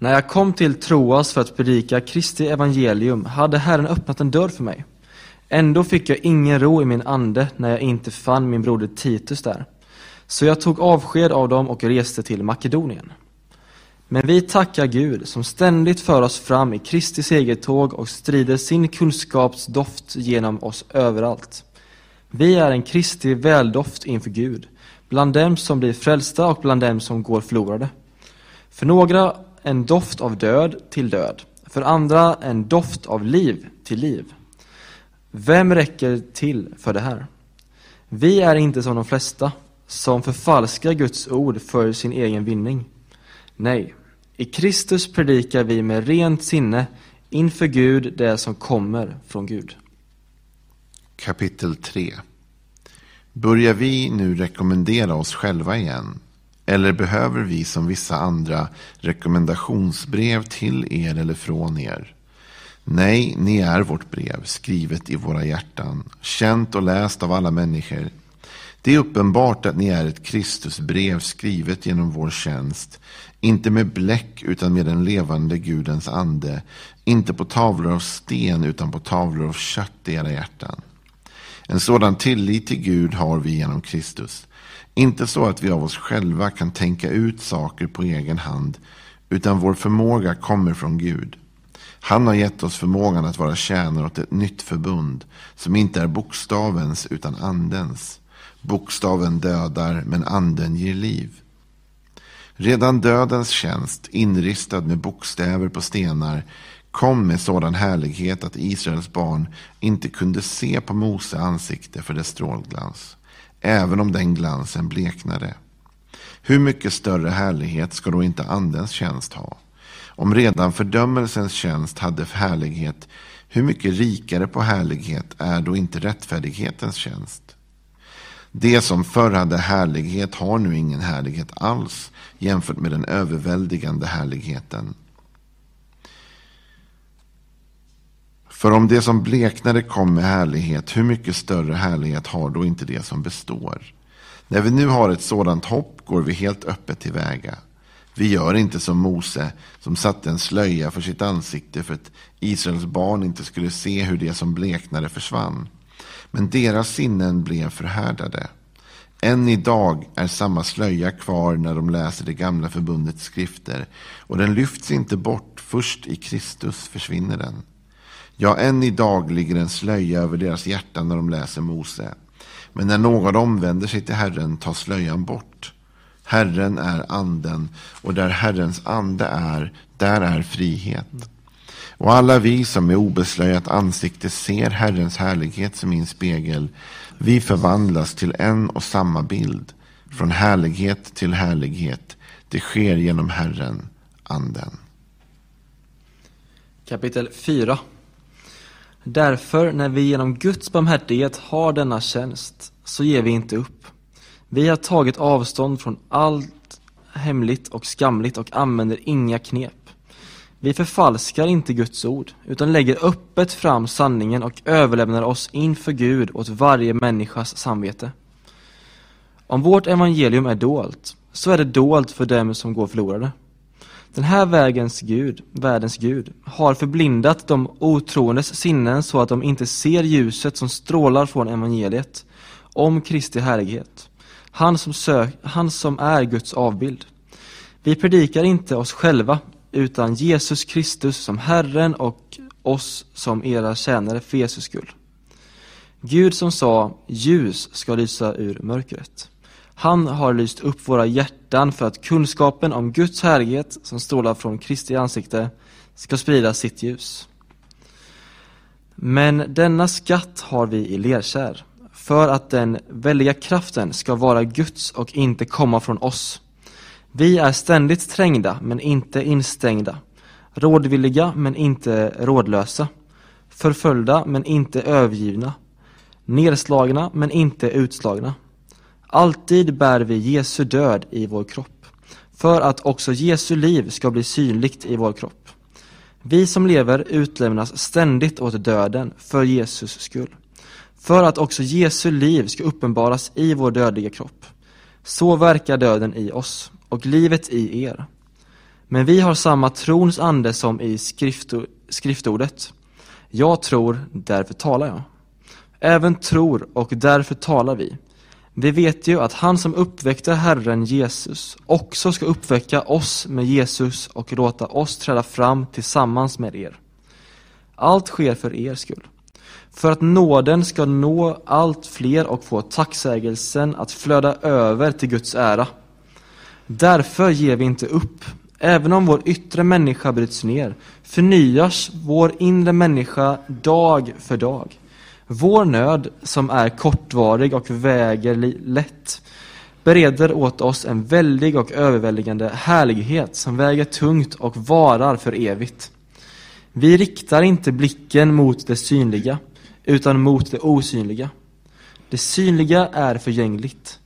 När jag kom till Troas för att predika Kristi evangelium hade Herren öppnat en dörr för mig. Ändå fick jag ingen ro i min ande när jag inte fann min broder Titus där. Så jag tog avsked av dem och reste till Makedonien. Men vi tackar Gud som ständigt för oss fram i Kristi segertåg och strider sin kunskapsdoft genom oss överallt. Vi är en Kristi väldoft inför Gud, bland dem som blir frälsta och bland dem som går förlorade. För några en doft av död till död, för andra en doft av liv till liv. Vem räcker till för det här? Vi är inte som de flesta, som förfalskar Guds ord för sin egen vinning. Nej, i Kristus predikar vi med rent sinne inför Gud det som kommer från Gud. Kapitel 3 Börjar vi nu rekommendera oss själva igen? Eller behöver vi som vissa andra rekommendationsbrev till er eller från er? Nej, ni är vårt brev, skrivet i våra hjärtan, känt och läst av alla människor. Det är uppenbart att ni är ett Kristusbrev skrivet genom vår tjänst, inte med bläck utan med den levande Gudens ande, inte på tavlor av sten utan på tavlor av kött i era hjärtan. En sådan tillit till Gud har vi genom Kristus. Inte så att vi av oss själva kan tänka ut saker på egen hand, utan vår förmåga kommer från Gud. Han har gett oss förmågan att vara tjänare åt ett nytt förbund, som inte är bokstavens utan andens. Bokstaven dödar, men anden ger liv. Redan dödens tjänst, inristad med bokstäver på stenar, kom med sådan härlighet att Israels barn inte kunde se på Mose ansikte för dess strålglans, även om den glansen bleknade. Hur mycket större härlighet ska då inte andens tjänst ha? Om redan fördömelsens tjänst hade härlighet, hur mycket rikare på härlighet är då inte rättfärdighetens tjänst? Det som förr hade härlighet har nu ingen härlighet alls jämfört med den överväldigande härligheten. För om det som bleknade kom med härlighet, hur mycket större härlighet har då inte det som består? När vi nu har ett sådant hopp går vi helt öppet tillväga. Vi gör inte som Mose som satte en slöja för sitt ansikte för att Israels barn inte skulle se hur det som bleknade försvann. Men deras sinnen blev förhärdade. Än idag är samma slöja kvar när de läser det gamla förbundets skrifter och den lyfts inte bort, först i Kristus försvinner den. Ja, än idag ligger en slöja över deras hjärtan när de läser Mose. Men när någon omvänder sig till Herren tar slöjan bort. Herren är anden och där Herrens ande är, där är frihet. Och alla vi som med obeslöjat ansikte ser Herrens härlighet som i en spegel, vi förvandlas till en och samma bild, från härlighet till härlighet. Det sker genom Herren, anden. Kapitel 4 Därför, när vi genom Guds barmhärtighet har denna tjänst, så ger vi inte upp. Vi har tagit avstånd från allt hemligt och skamligt och använder inga knep. Vi förfalskar inte Guds ord, utan lägger öppet fram sanningen och överlämnar oss inför Gud åt varje människas samvete. Om vårt evangelium är dolt, så är det dolt för dem som går förlorade. Den här vägens Gud, världens Gud, har förblindat de otroendes sinnen så att de inte ser ljuset som strålar från evangeliet om Kristi härlighet. Han som, sök, han som är Guds avbild. Vi predikar inte oss själva, utan Jesus Kristus som Herren och oss som era tjänare för Jesus skull. Gud som sa, ljus ska lysa ur mörkret. Han har lyst upp våra hjärtan för att kunskapen om Guds härlighet som strålar från Kristi ansikte ska sprida sitt ljus. Men denna skatt har vi i lerkär, för att den väldiga kraften ska vara Guds och inte komma från oss. Vi är ständigt trängda, men inte instängda, rådvilliga, men inte rådlösa, förföljda, men inte övergivna, nedslagna, men inte utslagna. Alltid bär vi Jesu död i vår kropp, för att också Jesu liv ska bli synligt i vår kropp. Vi som lever utlämnas ständigt åt döden för Jesus skull, för att också Jesu liv ska uppenbaras i vår dödliga kropp. Så verkar döden i oss och livet i er. Men vi har samma trons ande som i skrifto, skriftordet. Jag tror, därför talar jag. Även tror och därför talar vi. Vi vet ju att han som uppväckte Herren Jesus också ska uppväcka oss med Jesus och låta oss träda fram tillsammans med er. Allt sker för er skull. För att nåden ska nå allt fler och få tacksägelsen att flöda över till Guds ära. Därför ger vi inte upp. Även om vår yttre människa bryts ner förnyas vår inre människa dag för dag. Vår nöd, som är kortvarig och väger lätt, bereder åt oss en väldig och överväldigande härlighet som väger tungt och varar för evigt. Vi riktar inte blicken mot det synliga, utan mot det osynliga. Det synliga är förgängligt,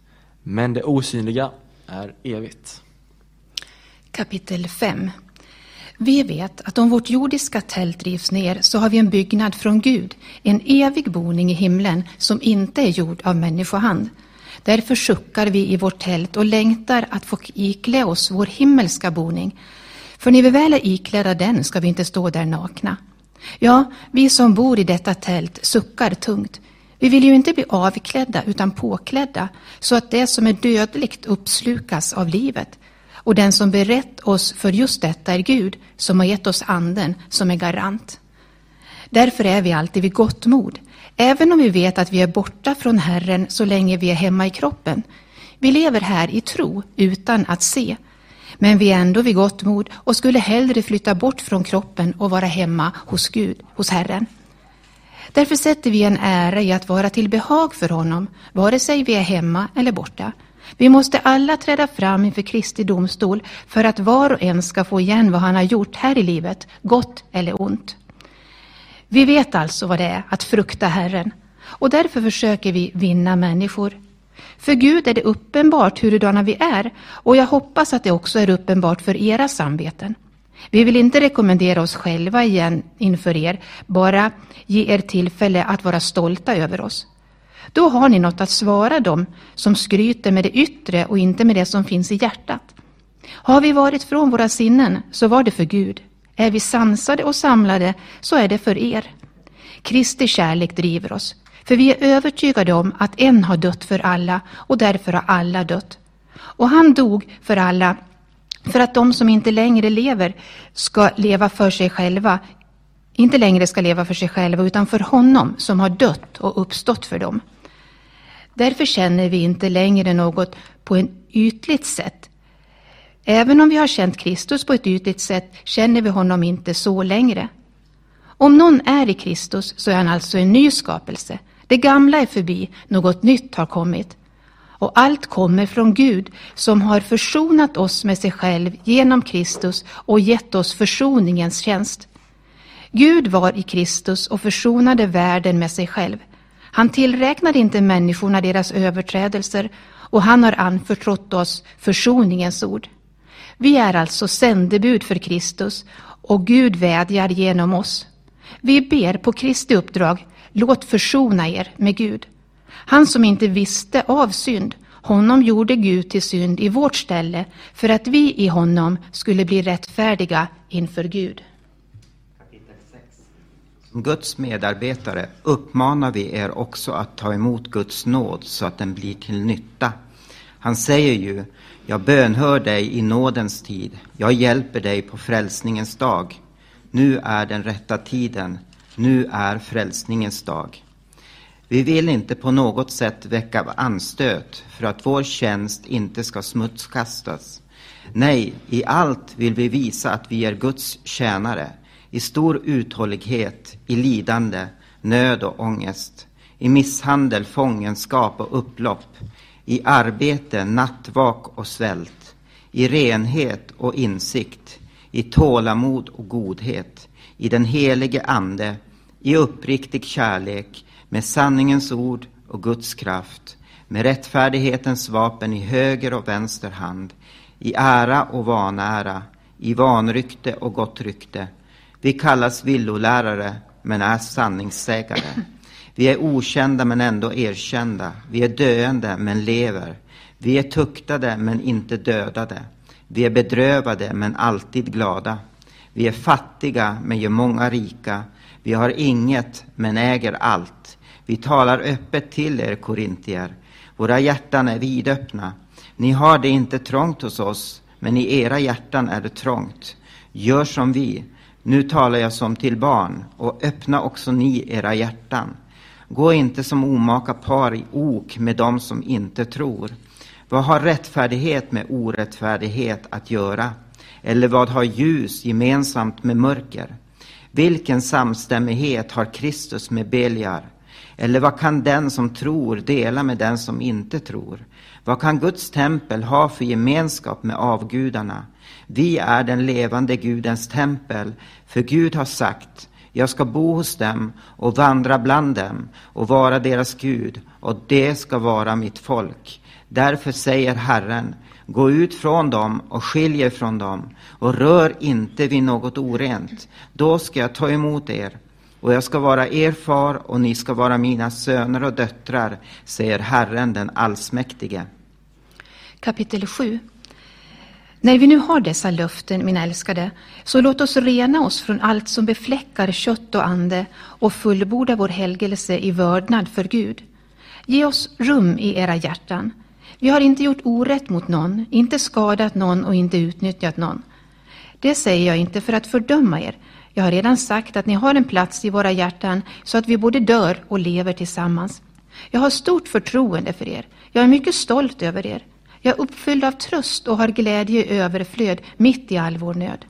men det osynliga är evigt. Kapitel 5 vi vet att om vårt jordiska tält rivs ner så har vi en byggnad från Gud, en evig boning i himlen som inte är gjord av människohand. Därför suckar vi i vårt tält och längtar att få iklä oss vår himmelska boning. För när vi väl är iklädda den ska vi inte stå där nakna. Ja, vi som bor i detta tält suckar tungt. Vi vill ju inte bli avklädda utan påklädda så att det som är dödligt uppslukas av livet. Och den som berett oss för just detta är Gud som har gett oss anden som är garant. Därför är vi alltid vid gott mod, även om vi vet att vi är borta från Herren så länge vi är hemma i kroppen. Vi lever här i tro utan att se, men vi är ändå vid gott mod och skulle hellre flytta bort från kroppen och vara hemma hos Gud, hos Herren. Därför sätter vi en ära i att vara till behag för honom, vare sig vi är hemma eller borta. Vi måste alla träda fram inför Kristi domstol för att var och en ska få igen vad han har gjort här i livet, gott eller ont. Vi vet alltså vad det är att frukta Herren och därför försöker vi vinna människor. För Gud är det uppenbart hurudana vi är och jag hoppas att det också är uppenbart för era samveten. Vi vill inte rekommendera oss själva igen inför er, bara ge er tillfälle att vara stolta över oss. Då har ni något att svara dem som skryter med det yttre och inte med det som finns i hjärtat. Har vi varit från våra sinnen så var det för Gud. Är vi sansade och samlade så är det för er. Kristi kärlek driver oss, för vi är övertygade om att en har dött för alla och därför har alla dött. Och han dog för alla för att de som inte längre lever ska leva för sig själva, inte längre ska leva för sig själva utan för honom som har dött och uppstått för dem. Därför känner vi inte längre något på ett ytligt sätt. Även om vi har känt Kristus på ett ytligt sätt känner vi honom inte så längre. Om någon är i Kristus så är han alltså en ny skapelse. Det gamla är förbi, något nytt har kommit. Och allt kommer från Gud som har försonat oss med sig själv genom Kristus och gett oss försoningens tjänst. Gud var i Kristus och försonade världen med sig själv. Han tillräknar inte människorna deras överträdelser och han har anförtrott oss försoningens ord. Vi är alltså sändebud för Kristus och Gud vädjar genom oss. Vi ber på Kristi uppdrag, låt försona er med Gud. Han som inte visste av synd, honom gjorde Gud till synd i vårt ställe för att vi i honom skulle bli rättfärdiga inför Gud. Som Guds medarbetare uppmanar vi er också att ta emot Guds nåd så att den blir till nytta. Han säger ju, jag bönhör dig i nådens tid, jag hjälper dig på frälsningens dag. Nu är den rätta tiden, nu är frälsningens dag. Vi vill inte på något sätt väcka anstöt för att vår tjänst inte ska smutskastas. Nej, i allt vill vi visa att vi är Guds tjänare, i stor uthållighet, i lidande, nöd och ångest, i misshandel, fångenskap och upplopp, i arbete, nattvak och svält, i renhet och insikt, i tålamod och godhet, i den helige Ande, i uppriktig kärlek, med sanningens ord och Guds kraft, med rättfärdighetens vapen i höger och vänster hand, i ära och vanära, i vanrykte och gott rykte. Vi kallas villolärare, men är sanningssägare. Vi är okända, men ändå erkända. Vi är döende, men lever. Vi är tuktade, men inte dödade. Vi är bedrövade, men alltid glada. Vi är fattiga, men gör många rika. Vi har inget, men äger allt. Vi talar öppet till er, korintier. Våra hjärtan är vidöppna. Ni har det inte trångt hos oss, men i era hjärtan är det trångt. Gör som vi. Nu talar jag som till barn, och öppna också ni era hjärtan. Gå inte som omaka par i ok med dem som inte tror. Vad har rättfärdighet med orättfärdighet att göra? Eller vad har ljus gemensamt med mörker? Vilken samstämmighet har Kristus med Beliar? Eller vad kan den som tror dela med den som inte tror? Vad kan Guds tempel ha för gemenskap med avgudarna? Vi är den levande Gudens tempel, för Gud har sagt jag ska bo hos dem och vandra bland dem och vara deras Gud, och det ska vara mitt folk. Därför säger Herren, gå ut från dem och skilj er från dem och rör inte vid något orent. Då ska jag ta emot er och jag ska vara er far och ni ska vara mina söner och döttrar, säger Herren den allsmäktige. Kapitel 7 när vi nu har dessa löften, mina älskade, så låt oss rena oss från allt som befläckar kött och ande och fullborda vår helgelse i vördnad för Gud. Ge oss rum i era hjärtan. Vi har inte gjort orätt mot någon, inte skadat någon och inte utnyttjat någon. Det säger jag inte för att fördöma er. Jag har redan sagt att ni har en plats i våra hjärtan så att vi både dör och lever tillsammans. Jag har stort förtroende för er. Jag är mycket stolt över er. Jag är uppfylld av tröst och har glädje i överflöd mitt i all vår nöd.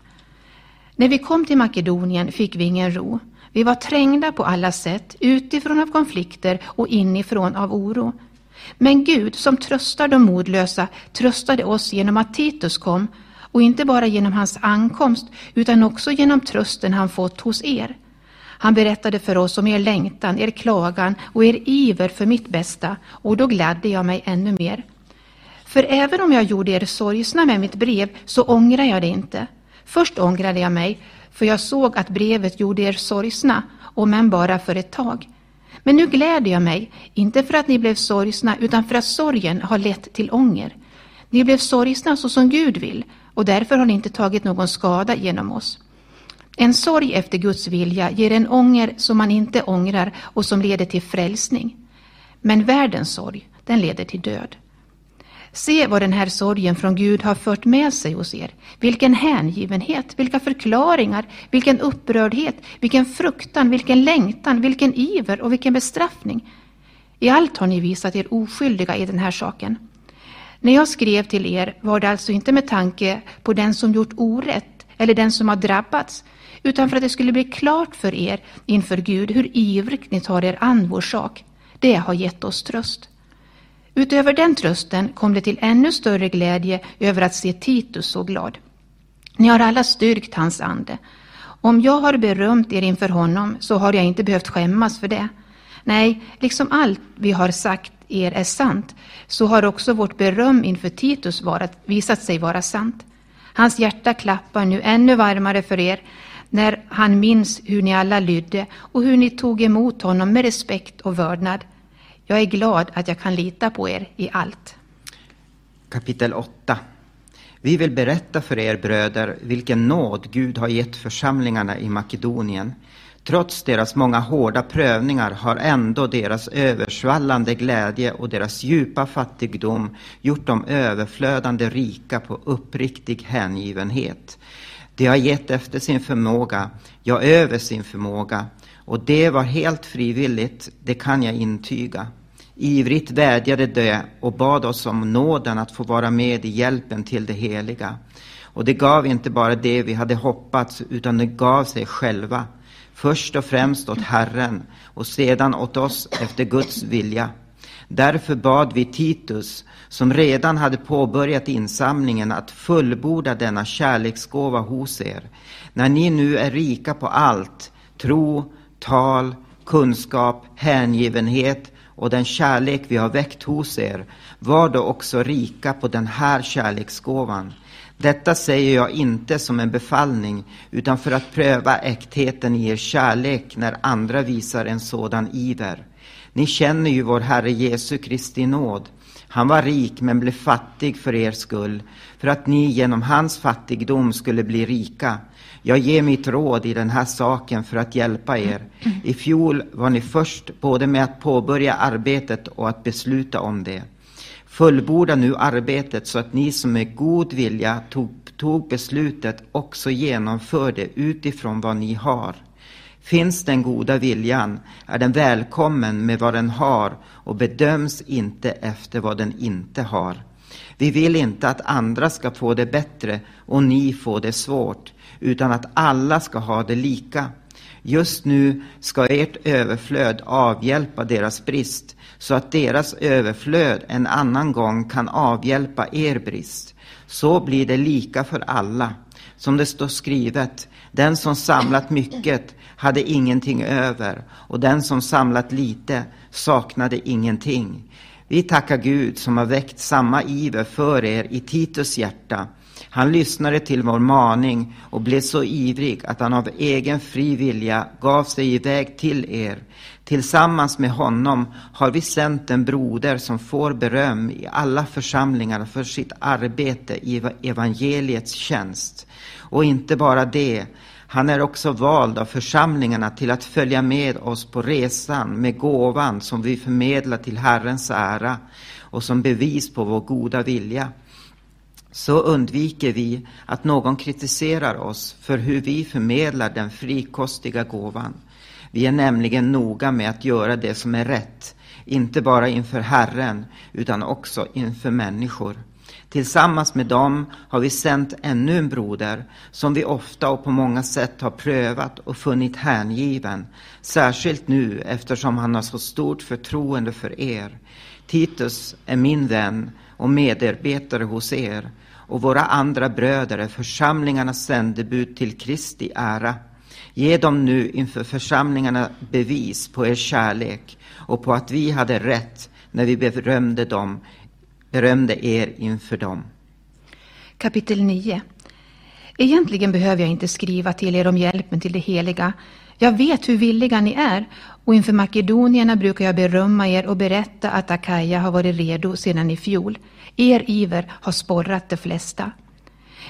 När vi kom till Makedonien fick vi ingen ro. Vi var trängda på alla sätt, utifrån av konflikter och inifrån av oro. Men Gud, som tröstar de modlösa, tröstade oss genom att Titus kom, och inte bara genom hans ankomst, utan också genom trösten han fått hos er. Han berättade för oss om er längtan, er klagan och er iver för mitt bästa, och då gladde jag mig ännu mer. För även om jag gjorde er sorgsna med mitt brev, så ångrar jag det inte. Först ångrade jag mig, för jag såg att brevet gjorde er sorgsna, om än bara för ett tag. Men nu gläder jag mig, inte för att ni blev sorgsna, utan för att sorgen har lett till ånger. Ni blev sorgsna så som Gud vill, och därför har ni inte tagit någon skada genom oss. En sorg efter Guds vilja ger en ånger som man inte ångrar och som leder till frälsning. Men världens sorg, den leder till död. Se vad den här sorgen från Gud har fört med sig hos er. Vilken hängivenhet, vilka förklaringar, vilken upprördhet, vilken fruktan, vilken längtan, vilken iver och vilken bestraffning. I allt har ni visat er oskyldiga i den här saken. När jag skrev till er var det alltså inte med tanke på den som gjort orätt eller den som har drabbats, utan för att det skulle bli klart för er inför Gud hur ivrigt ni tar er an vår sak. Det har gett oss tröst. Utöver den trösten kom det till ännu större glädje över att se Titus så glad. Ni har alla styrkt hans ande. Om jag har berömt er inför honom så har jag inte behövt skämmas för det. Nej, liksom allt vi har sagt er är sant, så har också vårt beröm inför Titus varat, visat sig vara sant. Hans hjärta klappar nu ännu varmare för er när han minns hur ni alla lydde och hur ni tog emot honom med respekt och vördnad. Jag är glad att jag kan lita på er i allt. Kapitel 8 Vi vill berätta för er bröder vilken nåd Gud har gett församlingarna i Makedonien. Trots deras många hårda prövningar har ändå deras översvallande glädje och deras djupa fattigdom gjort dem överflödande rika på uppriktig hängivenhet. De har gett efter sin förmåga, ja, över sin förmåga, och det var helt frivilligt, det kan jag intyga. Ivrigt vädjade de och bad oss om nåden att få vara med i hjälpen till det heliga. Och det gav inte bara det vi hade hoppats, utan det gav sig själva. Först och främst åt Herren och sedan åt oss efter Guds vilja. Därför bad vi Titus, som redan hade påbörjat insamlingen, att fullborda denna kärleksgåva hos er. När ni nu är rika på allt, tro, tal, kunskap, hängivenhet och den kärlek vi har väckt hos er, var då också rika på den här kärleksgåvan. Detta säger jag inte som en befallning, utan för att pröva äktheten i er kärlek när andra visar en sådan iver. Ni känner ju vår Herre Jesu Kristi nåd. Han var rik men blev fattig för er skull, för att ni genom hans fattigdom skulle bli rika. Jag ger mitt råd i den här saken för att hjälpa er. I fjol var ni först både med att påbörja arbetet och att besluta om det. Fullborda nu arbetet så att ni som med god vilja tog, tog beslutet också genomför det utifrån vad ni har. Finns den goda viljan är den välkommen med vad den har och bedöms inte efter vad den inte har. Vi vill inte att andra ska få det bättre och ni få det svårt, utan att alla ska ha det lika. Just nu ska ert överflöd avhjälpa deras brist, så att deras överflöd en annan gång kan avhjälpa er brist. Så blir det lika för alla. Som det står skrivet, den som samlat mycket hade ingenting över och den som samlat lite saknade ingenting. Vi tackar Gud som har väckt samma iver för er i Titus hjärta. Han lyssnade till vår maning och blev så ivrig att han av egen fri vilja gav sig iväg till er. Tillsammans med honom har vi sänt en broder som får beröm i alla församlingar för sitt arbete i evangeliets tjänst. Och inte bara det, han är också vald av församlingarna till att följa med oss på resan med gåvan som vi förmedlar till Herrens ära och som bevis på vår goda vilja. Så undviker vi att någon kritiserar oss för hur vi förmedlar den frikostiga gåvan. Vi är nämligen noga med att göra det som är rätt, inte bara inför Herren utan också inför människor. Tillsammans med dem har vi sänt ännu en broder som vi ofta och på många sätt har prövat och funnit hängiven, särskilt nu eftersom han har så stort förtroende för er. Titus är min vän och medarbetare hos er och våra andra bröder är församlingarnas sändebud till Kristi ära. Ge dem nu inför församlingarna bevis på er kärlek och på att vi hade rätt när vi berömde dem berömde er inför dem. Kapitel 9 Egentligen behöver jag inte skriva till er om hjälpen till det heliga. Jag vet hur villiga ni är och inför makedonierna brukar jag berömma er och berätta att Akaja har varit redo sedan i fjol. Er iver har sporrat de flesta.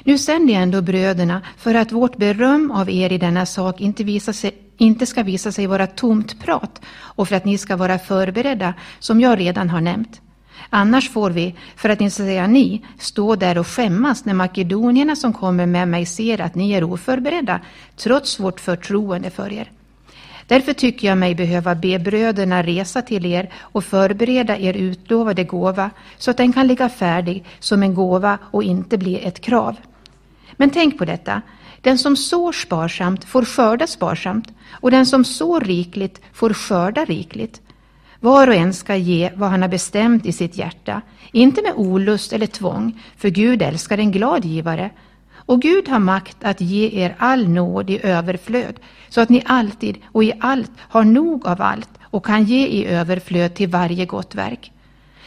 Nu sänder jag ändå bröderna för att vårt beröm av er i denna sak inte, visa sig, inte ska visa sig vara tomt prat och för att ni ska vara förberedda, som jag redan har nämnt. Annars får vi, för att inte säga ni, stå där och skämmas när makedonierna som kommer med mig ser att ni är oförberedda, trots vårt förtroende för er. Därför tycker jag mig behöva be bröderna resa till er och förbereda er utlovade gåva så att den kan ligga färdig som en gåva och inte bli ett krav. Men tänk på detta. Den som sår sparsamt får skörda sparsamt och den som sår rikligt får skörda rikligt. Var och en ska ge vad han har bestämt i sitt hjärta, inte med olust eller tvång, för Gud älskar en glad givare. Och Gud har makt att ge er all nåd i överflöd, så att ni alltid och i allt har nog av allt och kan ge i överflöd till varje gott verk.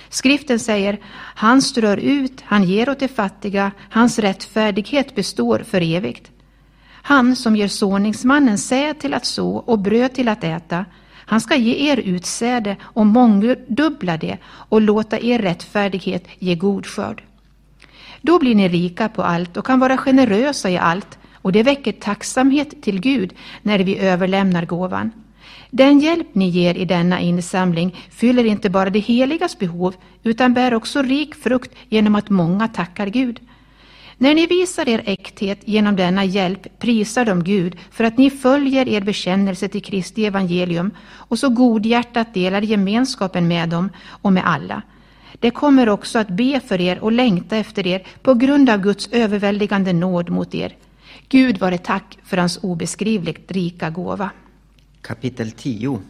Skriften säger, han strör ut, han ger åt de fattiga, hans rättfärdighet består för evigt. Han som ger såningsmannen säd till att så och bröd till att äta, han ska ge er utsäde och mångdubbla det och låta er rättfärdighet ge god skörd. Då blir ni rika på allt och kan vara generösa i allt och det väcker tacksamhet till Gud när vi överlämnar gåvan. Den hjälp ni ger i denna insamling fyller inte bara det heligas behov utan bär också rik frukt genom att många tackar Gud. När ni visar er äkthet genom denna hjälp prisar de Gud för att ni följer er bekännelse till Kristi evangelium och så godhjärtat delar gemenskapen med dem och med alla. Det kommer också att be för er och längta efter er på grund av Guds överväldigande nåd mot er. Gud vare tack för hans obeskrivligt rika gåva. Kapitel 10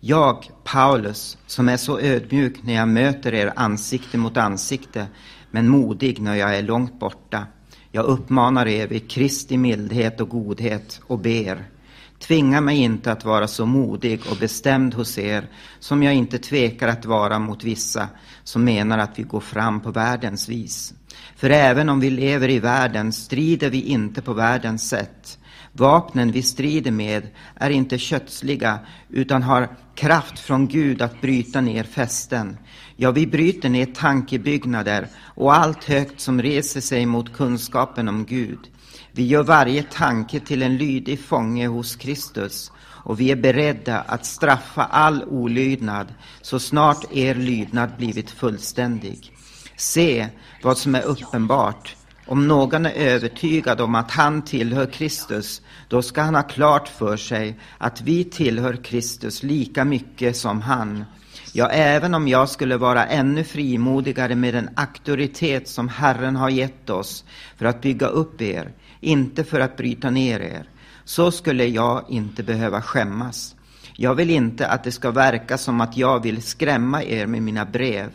Jag, Paulus, som är så ödmjuk när jag möter er ansikte mot ansikte, men modig när jag är långt borta. Jag uppmanar er vid Kristi mildhet och godhet och ber. Tvinga mig inte att vara så modig och bestämd hos er som jag inte tvekar att vara mot vissa som menar att vi går fram på världens vis. För även om vi lever i världen strider vi inte på världens sätt. Vapnen vi strider med är inte kötsliga utan har kraft från Gud att bryta ner fästen. Ja, vi bryter ner tankebyggnader och allt högt som reser sig mot kunskapen om Gud. Vi gör varje tanke till en lydig fånge hos Kristus och vi är beredda att straffa all olydnad så snart er lydnad blivit fullständig. Se vad som är uppenbart. Om någon är övertygad om att han tillhör Kristus, då ska han ha klart för sig att vi tillhör Kristus lika mycket som han. Ja, även om jag skulle vara ännu frimodigare med den auktoritet som Herren har gett oss för att bygga upp er, inte för att bryta ner er, så skulle jag inte behöva skämmas. Jag vill inte att det ska verka som att jag vill skrämma er med mina brev.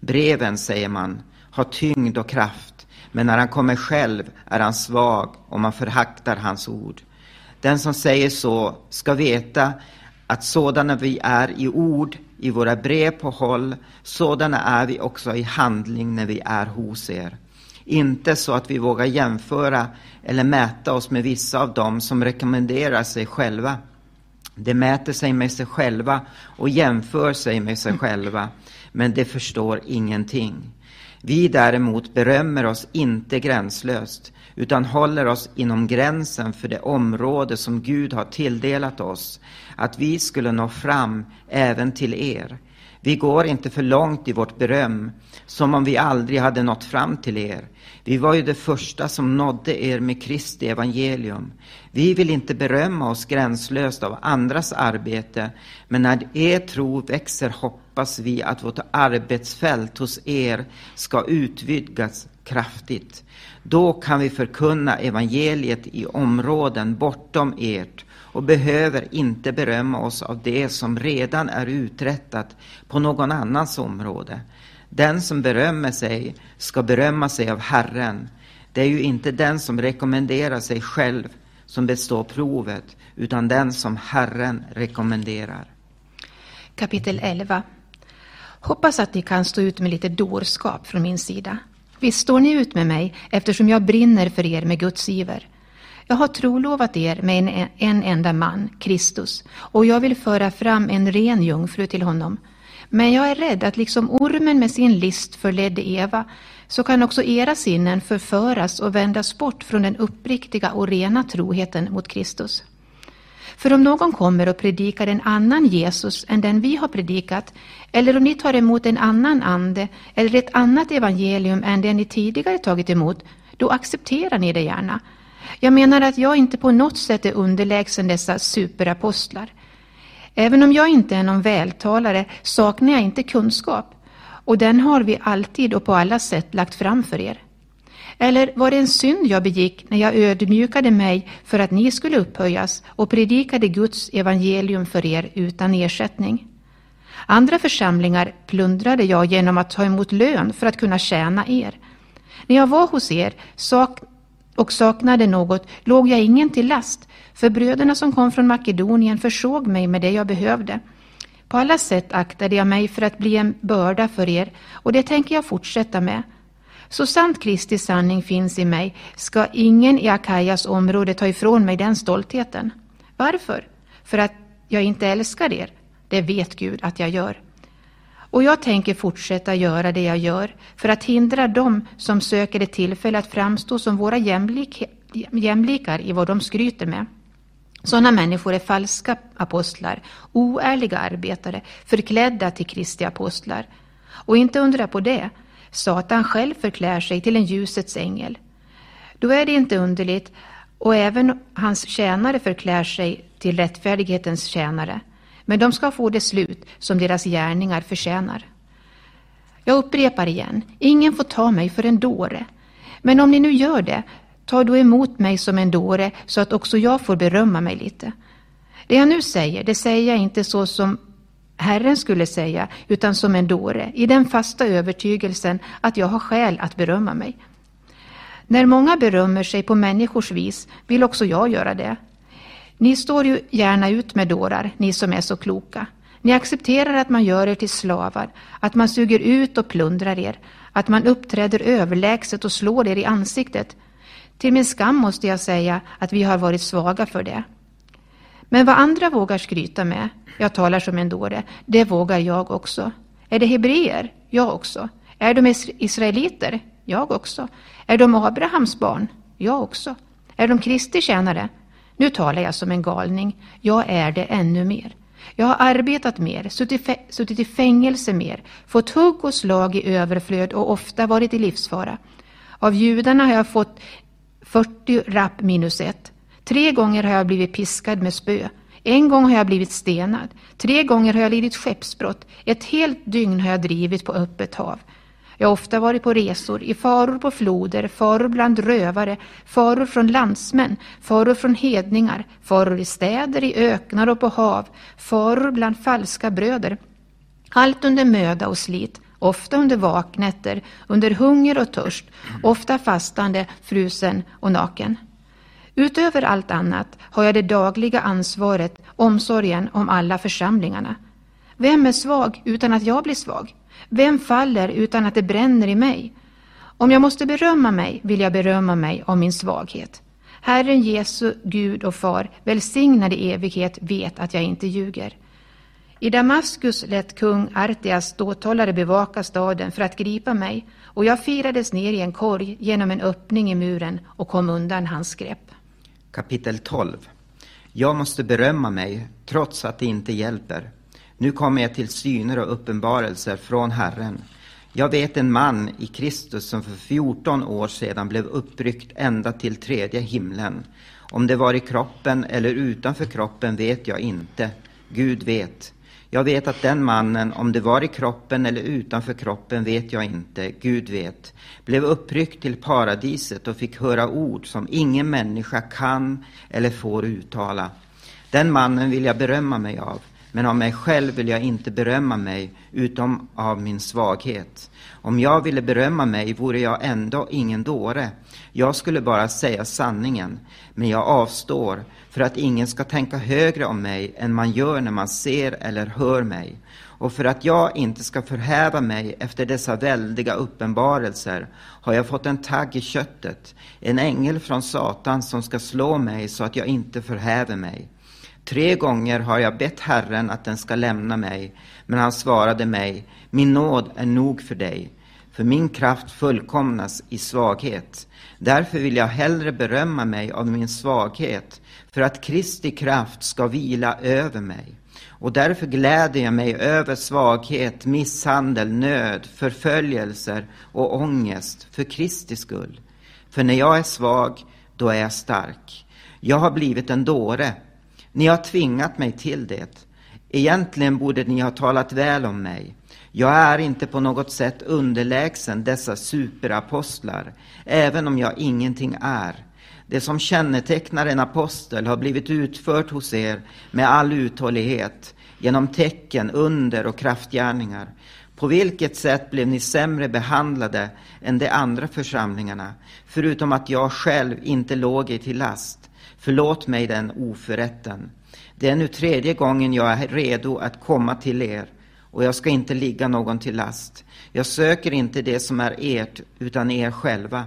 Breven, säger man, har tyngd och kraft, men när han kommer själv är han svag och man förhaktar hans ord. Den som säger så ska veta att sådana vi är i ord, i våra brev på håll, sådana är vi också i handling när vi är hos er. Inte så att vi vågar jämföra eller mäta oss med vissa av dem som rekommenderar sig själva. De mäter sig med sig själva och jämför sig med sig själva, men de förstår ingenting. Vi däremot berömmer oss inte gränslöst, utan håller oss inom gränsen för det område som Gud har tilldelat oss, att vi skulle nå fram även till er. Vi går inte för långt i vårt beröm, som om vi aldrig hade nått fram till er. Vi var ju det första som nådde er med Kristi evangelium. Vi vill inte berömma oss gränslöst av andras arbete, men när er tro växer hoppas vi att vårt arbetsfält hos er ska utvidgas kraftigt. Då kan vi förkunna evangeliet i områden bortom ert och behöver inte berömma oss av det som redan är uträttat på någon annans område. Den som berömmer sig ska berömma sig av Herren. Det är ju inte den som rekommenderar sig själv som består provet, utan den som Herren rekommenderar. Kapitel 11 Hoppas att ni kan stå ut med lite dårskap från min sida. Visst står ni ut med mig eftersom jag brinner för er med Guds iver. Jag har trolovat er med en, en enda man, Kristus, och jag vill föra fram en ren jungfru till honom. Men jag är rädd att liksom ormen med sin list förledde Eva, så kan också era sinnen förföras och vändas bort från den uppriktiga och rena troheten mot Kristus. För om någon kommer och predikar en annan Jesus än den vi har predikat, eller om ni tar emot en annan ande eller ett annat evangelium än det ni tidigare tagit emot, då accepterar ni det gärna. Jag menar att jag inte på något sätt är underlägsen dessa superapostlar. Även om jag inte är någon vältalare saknar jag inte kunskap, och den har vi alltid och på alla sätt lagt fram för er. Eller var det en synd jag begick när jag ödmjukade mig för att ni skulle upphöjas och predikade Guds evangelium för er utan ersättning? Andra församlingar plundrade jag genom att ta emot lön för att kunna tjäna er. När jag var hos er sak och saknade något låg jag ingen till last, för bröderna som kom från Makedonien försåg mig med det jag behövde. På alla sätt aktade jag mig för att bli en börda för er, och det tänker jag fortsätta med. Så sant Kristi sanning finns i mig ska ingen i Akajas område ta ifrån mig den stoltheten. Varför? För att jag inte älskar er? Det vet Gud att jag gör. Och jag tänker fortsätta göra det jag gör för att hindra dem som söker ett tillfälle att framstå som våra jämlik jämlikar i vad de skryter med. Sådana människor är falska apostlar, oärliga arbetare, förklädda till Kristi apostlar. Och inte undra på det, Satan själv förklär sig till en ljusets ängel. Då är det inte underligt, och även hans tjänare förklär sig till rättfärdighetens tjänare. Men de ska få det slut som deras gärningar förtjänar. Jag upprepar igen, ingen får ta mig för en dåre. Men om ni nu gör det, ta då emot mig som en dåre så att också jag får berömma mig lite. Det jag nu säger, det säger jag inte så som Herren skulle säga, utan som en dåre, i den fasta övertygelsen att jag har skäl att berömma mig. När många berömmer sig på människors vis vill också jag göra det. Ni står ju gärna ut med dårar, ni som är så kloka. Ni accepterar att man gör er till slavar, att man suger ut och plundrar er, att man uppträder överlägset och slår er i ansiktet. Till min skam måste jag säga att vi har varit svaga för det. Men vad andra vågar skryta med, jag talar som en dåre, det vågar jag också. Är det hebreer? Jag också. Är de israeliter? Jag också. Är de Abrahams barn? Jag också. Är de Kristi tjänare? Nu talar jag som en galning. Jag är det ännu mer. Jag har arbetat mer, suttit i fängelse mer, fått hugg och slag i överflöd och ofta varit i livsfara. Av judarna har jag fått 40 rapp minus ett. Tre gånger har jag blivit piskad med spö. En gång har jag blivit stenad. Tre gånger har jag lidit skeppsbrott. Ett helt dygn har jag drivit på öppet hav. Jag har ofta varit på resor, i faror på floder, faror bland rövare, faror från landsmän, faror från hedningar, faror i städer, i öknar och på hav, faror bland falska bröder. Allt under möda och slit, ofta under vaknätter, under hunger och törst, ofta fastande, frusen och naken. Utöver allt annat har jag det dagliga ansvaret, omsorgen om alla församlingarna. Vem är svag utan att jag blir svag? Vem faller utan att det bränner i mig? Om jag måste berömma mig vill jag berömma mig av min svaghet. Herren Jesu Gud och Far, välsignad i evighet, vet att jag inte ljuger. I Damaskus lät kung Artias ståthållare bevaka staden för att gripa mig och jag firades ner i en korg genom en öppning i muren och kom undan hans grepp. Kapitel 12 Jag måste berömma mig trots att det inte hjälper. Nu kommer jag till syner och uppenbarelser från Herren. Jag vet en man i Kristus som för 14 år sedan blev uppryckt ända till tredje himlen. Om det var i kroppen eller utanför kroppen vet jag inte. Gud vet. Jag vet att den mannen, om det var i kroppen eller utanför kroppen vet jag inte, Gud vet, blev uppryckt till paradiset och fick höra ord som ingen människa kan eller får uttala. Den mannen vill jag berömma mig av. Men av mig själv vill jag inte berömma mig, utom av min svaghet. Om jag ville berömma mig vore jag ändå ingen dåre. Jag skulle bara säga sanningen, men jag avstår för att ingen ska tänka högre om mig än man gör när man ser eller hör mig. Och för att jag inte ska förhäva mig efter dessa väldiga uppenbarelser har jag fått en tagg i köttet, en ängel från Satan som ska slå mig så att jag inte förhäver mig. Tre gånger har jag bett Herren att den ska lämna mig, men han svarade mig, min nåd är nog för dig, för min kraft fullkomnas i svaghet. Därför vill jag hellre berömma mig av min svaghet, för att Kristi kraft ska vila över mig. Och därför gläder jag mig över svaghet, misshandel, nöd, förföljelser och ångest för Kristi skull. För när jag är svag, då är jag stark. Jag har blivit en dåre, ni har tvingat mig till det. Egentligen borde ni ha talat väl om mig. Jag är inte på något sätt underlägsen dessa superapostlar, även om jag ingenting är. Det som kännetecknar en apostel har blivit utfört hos er med all uthållighet, genom tecken, under och kraftgärningar. På vilket sätt blev ni sämre behandlade än de andra församlingarna, förutom att jag själv inte låg er till last? Förlåt mig den oförrätten. Det är nu tredje gången jag är redo att komma till er och jag ska inte ligga någon till last. Jag söker inte det som är ert, utan er själva.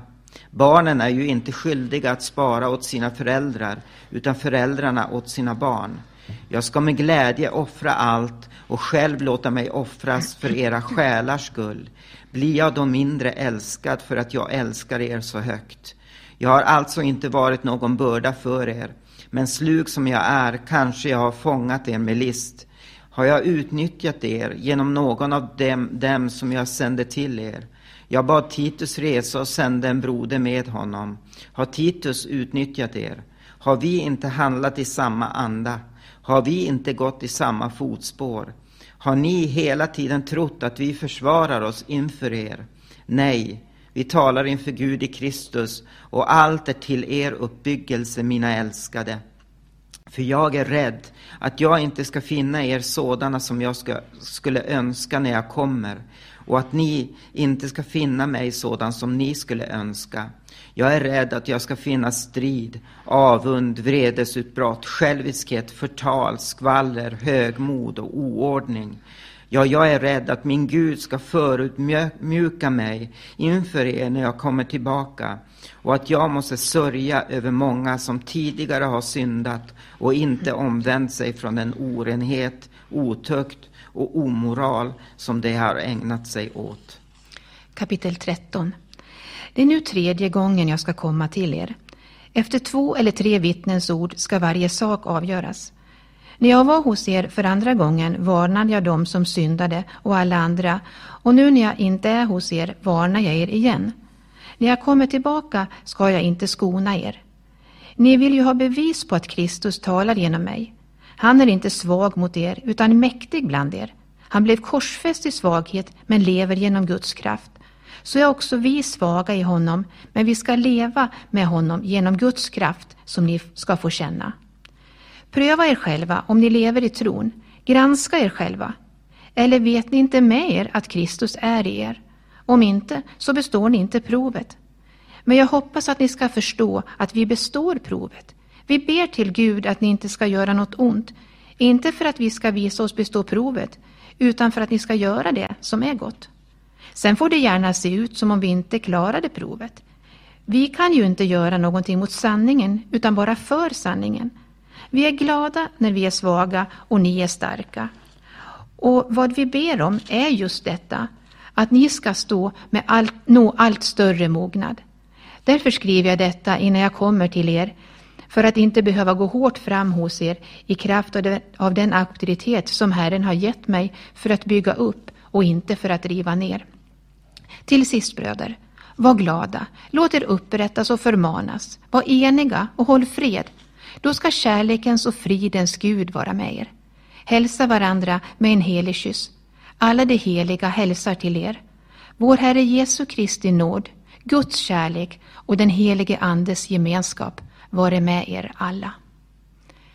Barnen är ju inte skyldiga att spara åt sina föräldrar, utan föräldrarna åt sina barn. Jag ska med glädje offra allt och själv låta mig offras för era själars skull. Blir jag då mindre älskad för att jag älskar er så högt? Jag har alltså inte varit någon börda för er, men slug som jag är kanske jag har fångat er med list. Har jag utnyttjat er genom någon av dem, dem som jag sände till er? Jag bad Titus resa och sände en broder med honom. Har Titus utnyttjat er? Har vi inte handlat i samma anda? Har vi inte gått i samma fotspår? Har ni hela tiden trott att vi försvarar oss inför er? Nej, vi talar inför Gud i Kristus och allt är till er uppbyggelse, mina älskade. För jag är rädd att jag inte ska finna er sådana som jag ska, skulle önska när jag kommer och att ni inte ska finna mig sådan som ni skulle önska. Jag är rädd att jag ska finna strid, avund, vredesutbrott, själviskhet, förtal, skvaller, högmod och oordning. Ja, jag är rädd att min Gud ska förutmjuka mig inför er när jag kommer tillbaka och att jag måste sörja över många som tidigare har syndat och inte omvänt sig från den orenhet, otukt och omoral som de har ägnat sig åt. Kapitel 13 Det är nu tredje gången jag ska komma till er. Efter två eller tre vittnens ord ska varje sak avgöras. När jag var hos er för andra gången varnade jag dem som syndade och alla andra och nu när jag inte är hos er varnar jag er igen. När jag kommer tillbaka ska jag inte skona er. Ni vill ju ha bevis på att Kristus talar genom mig. Han är inte svag mot er utan mäktig bland er. Han blev korsfäst i svaghet men lever genom Guds kraft. Så är också vi svaga i honom men vi ska leva med honom genom Guds kraft som ni ska få känna. Pröva er själva om ni lever i tron. Granska er själva. Eller vet ni inte med er att Kristus är i er? Om inte, så består ni inte provet. Men jag hoppas att ni ska förstå att vi består provet. Vi ber till Gud att ni inte ska göra något ont, inte för att vi ska visa oss bestå provet, utan för att ni ska göra det som är gott. Sen får det gärna se ut som om vi inte klarade provet. Vi kan ju inte göra någonting mot sanningen, utan bara för sanningen. Vi är glada när vi är svaga och ni är starka. Och vad vi ber om är just detta, att ni ska stå med allt, nå allt större mognad. Därför skriver jag detta innan jag kommer till er, för att inte behöva gå hårt fram hos er i kraft av den auktoritet som Herren har gett mig för att bygga upp och inte för att riva ner. Till sist bröder, var glada, låt er upprättas och förmanas, var eniga och håll fred. Då ska kärlekens och fridens Gud vara med er. Hälsa varandra med en helig kyss. Alla de heliga hälsar till er. Vår Herre Jesu Kristi nåd, Guds kärlek och den helige Andes gemenskap vare med er alla.